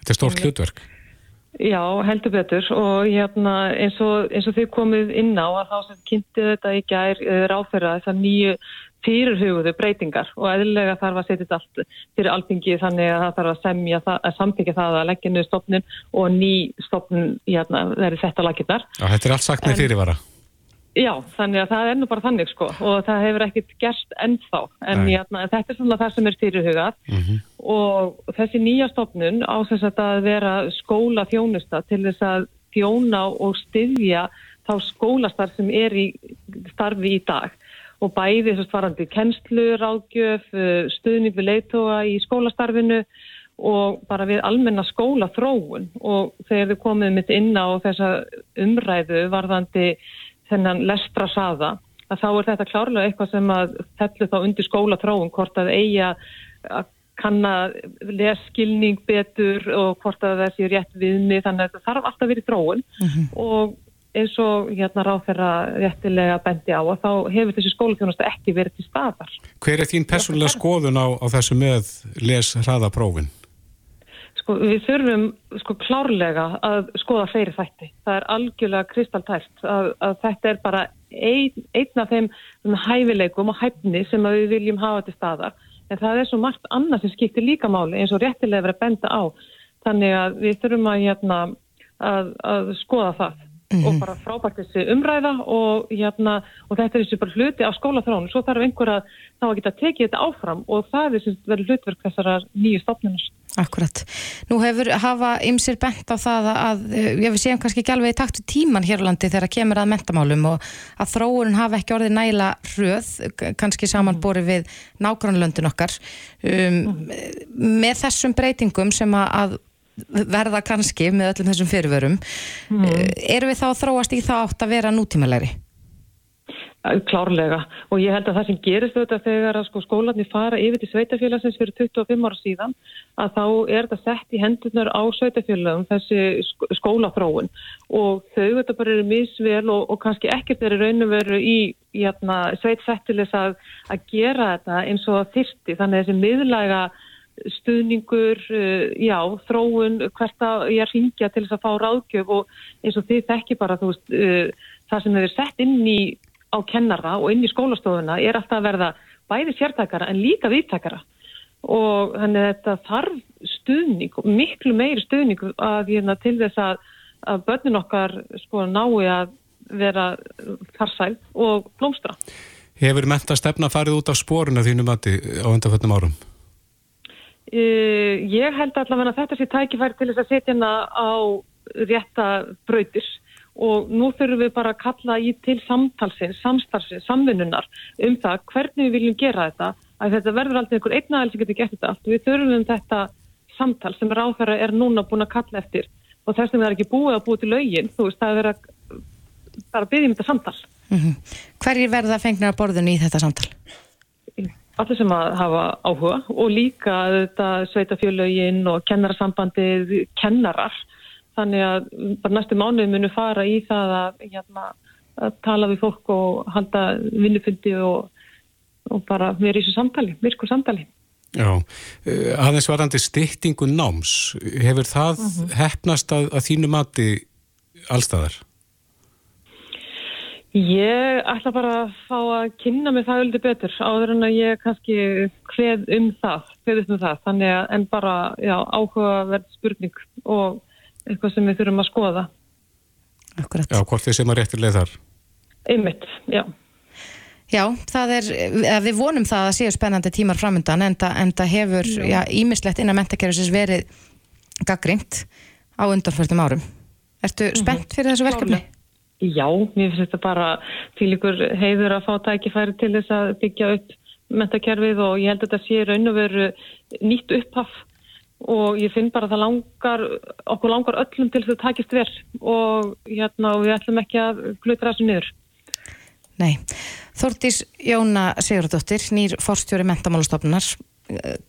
Þetta er stórt hlutverk. Já, heldur betur og hérna, eins, og, eins og þið komið inn á að þá sem kynnti þetta í gær uh, ráðferða þessar nýju fyrirhuguðu breytingar og eðlilega þarf að setja þetta allt fyrir alþingi þannig að það þarf að semja það, að samþykja það að leggja niður stopnin og ný stopnin hérna, verið þetta laginnar. Já, þetta er allt sagt með fyrirvara. Já, þannig að það er nú bara þannig sko og það hefur ekkert gerst ennþá en hérna, þetta er svona það sem er fyrirhugað Mhm. og þessi nýja stofnun á þess að það vera skóla þjónusta til þess að þjóna og styðja þá skólastarf sem er í starfi í dag og bæði þess varandi kennslu, ráðgjöf, eh, stuðning við leiðtóa í skólastarfinu og bara við almenna skóla þróun og þegar þið komið mitt inn á þessa umræðu varðandi þennan lestra saða að þá er þetta klárlega eitthvað sem að fellu þá undir skóla þróun hvort að eiga að kanna leskilning betur og hvort að þessi rétt viðni þannig að þetta þarf alltaf verið þróun mm -hmm. og eins og hérna ráð þeirra réttilega bendi á og þá hefur þessi skólaþjónast ekki verið til staðar. Hver er þín personlega skoðun á, á þessu með les hraðaprófin? Sko við þurfum sko klárlega að skoða fleiri þætti. Það er algjörlega kristaltælt að, að þetta er bara ein, einn af þeim hæfileikum og hæfni sem við viljum hafa til staðar en það er svo margt annað sem skiptir líka máli eins og réttilega verið að benda á. Þannig að við þurfum að, hérna, að, að skoða það. Mm -hmm. og bara frábært þessi umræða og, hérna, og þetta er þessi bara hluti á skólaþrónu, svo þarf einhver að þá að geta tekið þetta áfram og það er verið hlutverk þessara nýju stofnunars. Akkurat. Nú hefur hafa ymsir bent á það að, ég við séum kannski ekki alveg í taktu tíman hér á landi þegar kemur að mentamálum og að þróunin hafa ekki orðið næla hröð, kannski samanbori við nágrannlöndin okkar um, mm. með þessum breytingum sem að verða kannski með öllum þessum fyrirvörum mm. eru við þá þróast í þá átt að vera nútímalegri? Klárlega og ég held að það sem gerist auðvitað þegar að sko skólanir fara yfir til sveitafélagsins fyrir 25 ára síðan að þá er þetta sett í hendunar á sveitafélagum þessi skólaþróun og þau auðvitað bara eru misvel og, og kannski ekkert eru raun og veru í hérna, sveitsettilis að, að gera þetta eins og þyrsti þannig að þessi miðlæga stuðningur, uh, já, þróun, hvert að ég er hringja til þess að fá ráðgjöf og eins og þið þekki bara, þú veist, uh, það sem hefur sett inn í á kennara og inn í skólastofuna er alltaf að verða bæði sértækara en líka viðtækara og þannig að þetta þarf stuðning, miklu meiri stuðning að hérna til þess að, að börnin okkar sko nái að vera farsæl og blómstra. Hefur menta stefna farið út á spóruna þínu mati á undanfötnum árum? Uh, ég held allavega að þetta sé tækifæri til þess að setja hérna á rétta brautir og nú þurfum við bara að kalla í til samtalsins, samstarfsins, samvinnunar um það hvernig við viljum gera þetta að þetta verður alltaf einhver einnæðal sem getur gert þetta allt. Við þurfum þetta samtal sem ráðhverja er núna búin að kalla eftir og þess við erum ekki búið að búið til laugin, þú veist, það er að bara byggja um þetta samtal. Mm -hmm. Hverjir verða að borðinu í þetta samtal? Allir sem að hafa áhuga og líka þetta sveitafjölögin og kennarasambandið kennarar þannig að bara næstu mánuð munu fara í það að, hérna, að tala við fólk og halda vinnufundi og, og bara vera í þessu samtali, virkur samtali Já, eh, aðeins varandi styrtingu náms, hefur það mhm. -huh. hefnast að, að þínu mati allstaðar? Ég ætla bara að fá að kynna mig það öllu betur áður en að ég kannski hveð um það, hveðist um það, þannig að en bara já, áhugaverð spurning og eitthvað sem við þurfum að skoða. Akkurat. Já, hvort þið sem að réttilega þar? Einmitt, já. Já, það er, við vonum það að séu spennandi tímar framöndan en það hefur, já, ímislegt innan mentakerfisins verið gaggrínt á undanförnum árum. Ertu mhm. spennt fyrir þessu verkefni? Klálega. Já, mér finnst þetta bara til ykkur heiður að fá tækifæri til þess að byggja upp mentakerfið og ég held að þetta sé raun og veru nýtt upphaf og ég finn bara að það langar, okkur langar öllum til þess að það takist verð og hérna og við ætlum ekki að glutra þessu niður. Nei. Þortís Jóna Sigurdóttir, nýr fórstjóri mentamálustofnunar.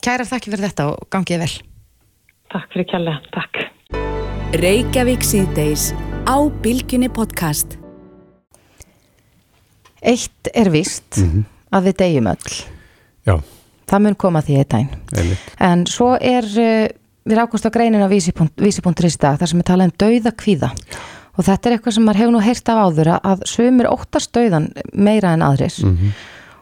Kæra þakki fyrir þetta og gangið vel. Takk fyrir kjalla, takk. Á Bilginni podcast. Eitt er vist mm -hmm. að við deyjum öll. Já. Það mun koma því eitt dæn En svo er uh, við ákvæmst á greinin á vísi.is dag þar sem við tala um dauða kvíða. Og þetta er eitthvað sem maður hefur nú heyrt af áður að sömur óttast dauðan meira en aðris mm -hmm.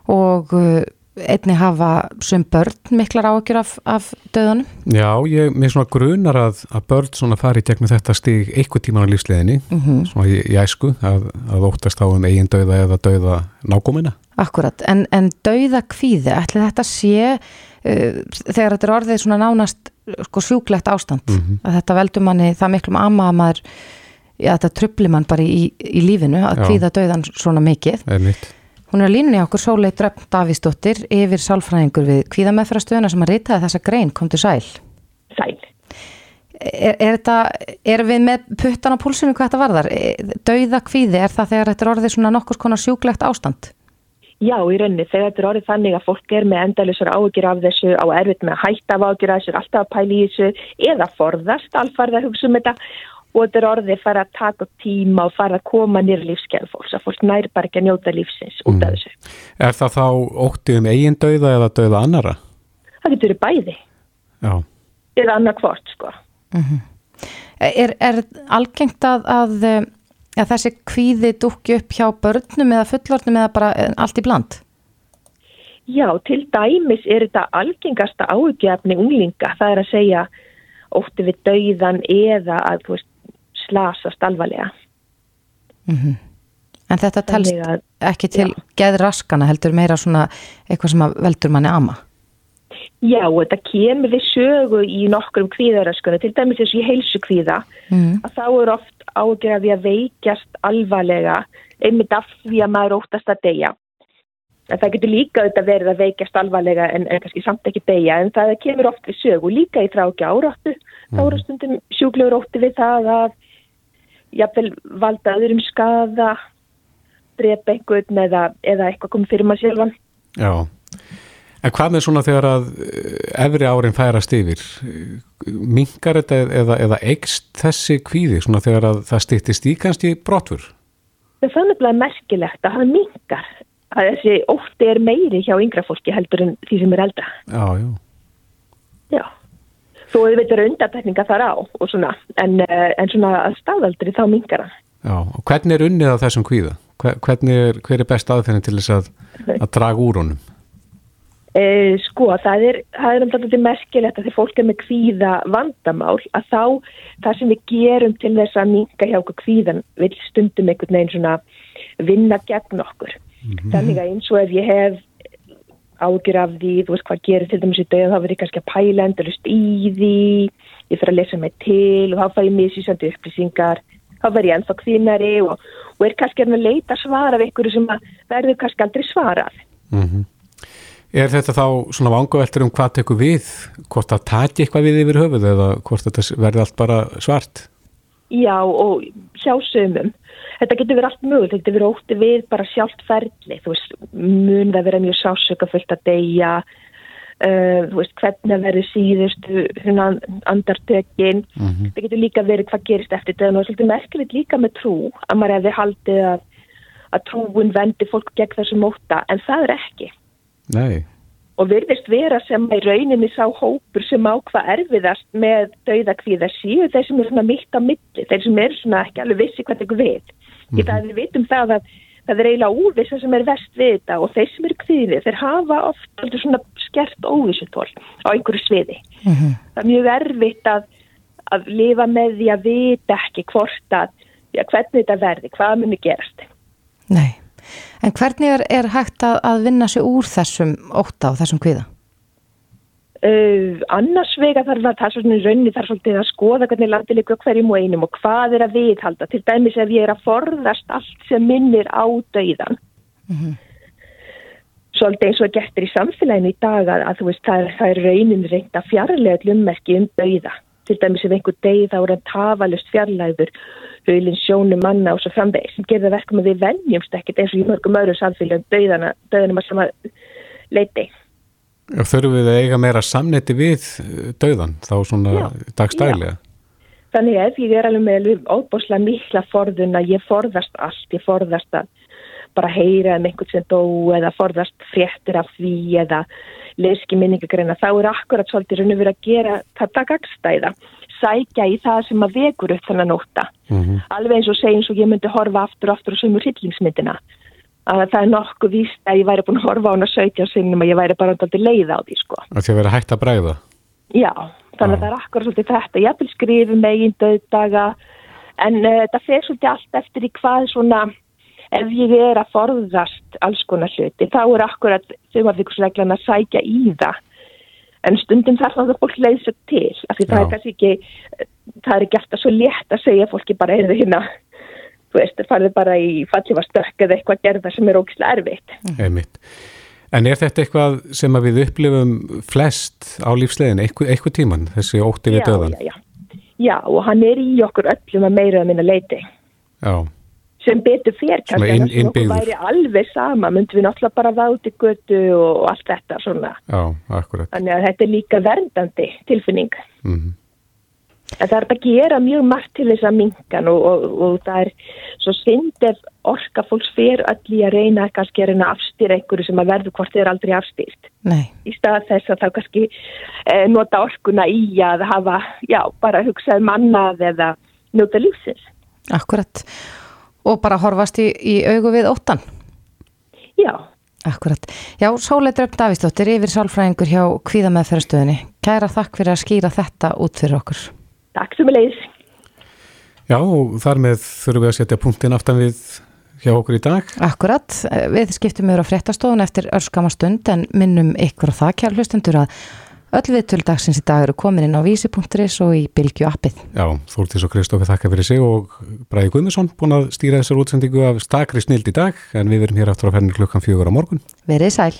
og uh, einni hafa sem börn miklar áökjur af, af döðunum? Já, ég með svona grunar að, að börn svona fari gegnum þetta stig eitthvað tíman á lífsleginni mm -hmm. svona í, í æsku að, að óttast á um eigin döða eða döða nákómina. Akkurat, en, en döða kvíði, ætli þetta sé uh, þegar þetta er orðið svona nánast sko sjúklegt ástand mm -hmm. að þetta veldur manni það miklum ama að maður, já þetta trubli mann bara í, í lífinu að kvíða döðan svona mikið. Eða mitt. Hún er línunni okkur Sólei Dröfn Davísdóttir yfir sálfræðingur við kvíðameðfrastöðuna sem að reytaði þessa grein, kom til sæl. sæl. Er, er, þetta, er við með puttan á púlsinu hvað þetta varðar? Dauða kvíði, er það þegar þetta er orðið svona nokkur konar sjúklegt ástand? Já, í rauninni, þegar þetta er orðið þannig að fólk er með endalusur ágjur af þessu, á erfitt með að hætta af ágjur af þessu, alltaf að pæli í þessu, eða forðast alfarð að hugsa um þetta og þetta er orðið fara að taka tíma og fara að koma nýra lífskeið fólks, að fólk næri bara ekki að njóta lífsins út af Mm. þessu. Er það þá óttið um eigin dauða eða dauða annara? Það getur verið bæði, Já. eða annað hvort, sko. Er, er algengt að, að, eh, að þessi kvíði dúkki upp hjá börnum eða fullornum eða bara eh, allt í bland? Já, til dæmis er þetta algengasta áhugjefni unglinga, það er að segja ótti við dauðan eða að þú veist, slasast alvarlega. Mm En þetta telst að- ekki til geðraskana heldur meira svona eitthvað sem að veldur manni ama? Já, þetta kemur við sögu í nokkrum kvíðaröskunni, til dæmis eins og í heilsu kvíða, Mm. að þá er oft ágjör að veikjast alvarlega, einmitt af því að maður óttast að deyja. En það getur líka auðvitað verið að veikjast alvarlega en, en kannski samt ekki deyja, en það kemur oft við sögu, líka í þrákja áráttu, þá eru stundum sjúklegur ótti við það að jafnvel valda öðrum skada, drepa einhvern eða, eða eitthvað komið fyrir maður sjálfan. Já. En hvað með svona þegar að eh, efri árin færast yfir? Mingar þetta eða, eða eikst þessi kvíði svona þegar að það stýttist í kannski brotfur? Það þannig að merkilegt að hann mingar að þessi ótti er meiri hjá yngra fólki heldur en því sem er eldra. Já, já. Já. Þó við veitum undartekninga þar á og svona, en, eh, en svona að staðaldri þá mingar hann. Já, og hvernig er unnið af þessum kvíða? Hver- Hvernig er, hver er best aðferðin til þess að, að draga úr honum? E, sko, það er, það er um þetta merkilegt að því fólk er með kvíða vandamál að þá það sem við gerum til þess að minga hjá okkur kvíðan vil stundum einhvern veginn svona vinna gegn okkur. Þannig að eins og ef ég hef ágjur af því, þú veist hvað gerir til dæmis í döð, þá verður ég kannski að pæla endurist í því, ég fyrir að lesa mig til og þá fæ ég misvísandi upplýsingar, þá verður ég ennþá kvinari og, og er kannski að leita svara af einhverju sem verður kannski aldrei svarað. Mm Er þetta þá svona vangaveltur um hvað tekur við? Hvort það taki eitthvað við yfir höfuð eða hvort þetta verði allt bara svart? Já og hjá sömum. Þetta getur verið allt mögulegt, þetta getur verið ótti við bara sjálft ferli, þú veist, mun það vera mjög sásökafullt að deyja, uh, þú veist, hvernig að verið síðustu svona andartökin, það getur líka verið hvað gerist eftir þetta, en það er svolítið merkilegt líka með trú, að maður hefði haldið að, að trúun vendi fólk gegn þessum ótta, en það er ekki. Nei. Og virðist vera sem í rauninni sá hópur sem á hvað erfiðast með dauðakvíða síu, þeir sem eru svona mitt á milli, þeir sem eru svona ekki alveg vissi hvað tekur við. Ég það við vitum það að það er eiginlega óvissa sem er vest við þetta og þeir sem eru kvíði, þeir hafa oft aldrei svona skert óvissutól á einhverju sviði. Það er mjög erfitt að, að lifa með því að vita ekki hvort að, já, hvernig þetta verði, hvað muni gerast. Nei. En hvernig er, hægt að, að vinna sig úr þessum ótta og þessum kvíða? Uh, annars vega þarf að það svona í rauninni þarf svolítið að skoða hvernig landi líka hverjum og einum og hvað er að viðhalda. Til dæmis ef ég er að forðast allt sem minnir á dauðan svolítið eins og er gettir í samfélaginu í dag að, að þú veist það er, er raunin reynd að fjarlæga glummerki um dauða til dæmis ef einhver deyð þá er hann tafalust fjarlæður hulinn sjónum manna og svo framvegis. Sem gerða verkum að við venjumst ekkert eins og í mörgum öðru samfélagum dauðana, dauðanum að sama leiti Þurfum við að eiga meira samneti við eh, dauðan þá svona Já, dagstælega? Þannig að ég er alveg með óbúslega mikla forðun að ég forðast allt, ég forðast að bara heyra um einhvern sem dó eða forðast fréttir af því eða leski minningagreina, þá er akkurat svolítið raun og verið að gera þetta gagstæða, sækja í það sem að vekur upp þannig nóta. Alveg eins og segja eins og ég myndi horfa aftur og aftur og sömur hryllingsmyndina. Að það er nokkuð víst að ég væri búin að horfa á hana 17 sinnum og ég væri bara alltaf leið á því sko. Að því að vera hægt að bræða? Já, þannig að það er akkurat svolítið þetta. Ég vil skrifa megin döðdaga en uh, það fer svolítið allt eftir í hvað svona, ef ég er að forðast alls konar hluti, þá er akkurat þumarvíkusreglan að sækja í það. En stundum þarf það að fólk svo til, af því það er kannski ekki, það er ekki alltaf svo létt að segja fólki bara eða hérna, þú veist, það farið bara í fallið var stökk eða eitthvað gerða sem er ógislega erfitt. Einmitt. En er þetta eitthvað sem við upplifum flest á lífslegin, eitthvað, tíman, þessi ótti við döðan? Já, já, já, og hann er í okkur öllum að meira að minna leiti. Já. Sem betur fyrir kannski, inn- að okkur innbyggður. væri alveg sama, myndum við náttúrulega bara váti götu og allt þetta svona. Já, akkurat. Þannig að þetta er líka verndandi tilfinning. Mm En það er að gera mjög margt til þess að minkan og, og, og það er svo synd ef orka fólks fyrir öll í að reyna kannski að reyna að afstýra einhverju sem að verður hvort þið er aldrei afstýrt. Nei. Í stað þess að þá kannski eh, nota orkuna í að hafa, já, bara hugsað mannað eða njóta lífsins. Akkurat. Og bara horfast í, í augu við óttan. Já. Akkurat. Já, Sólei Dröfn Davíðsdóttir yfir sálfræðingur hjá kvíða meðferðstöðinni. Kæra þakk fyrir að skýra þetta út fyrir okkur. Takk sem er leiðis. Já, og þar með þurfum við að setja punktin aftan við hjá okkur í dag. Akkurat. Við skiptum yfir á fréttastofun eftir örskama stund en minnum ykkur á það, kjær hlustendur, að öll viðtöl dagsins í dag eru komin inn á vísi.is og í Bilgju appið. Já, Þórtís og Kristófi þakka fyrir sig og Bræði Guðmusson búin að stýra þessar útsendingu af stakri snild í dag en við verum hér aftur á fenni klukkan fjögur á morgun. Verið sæl.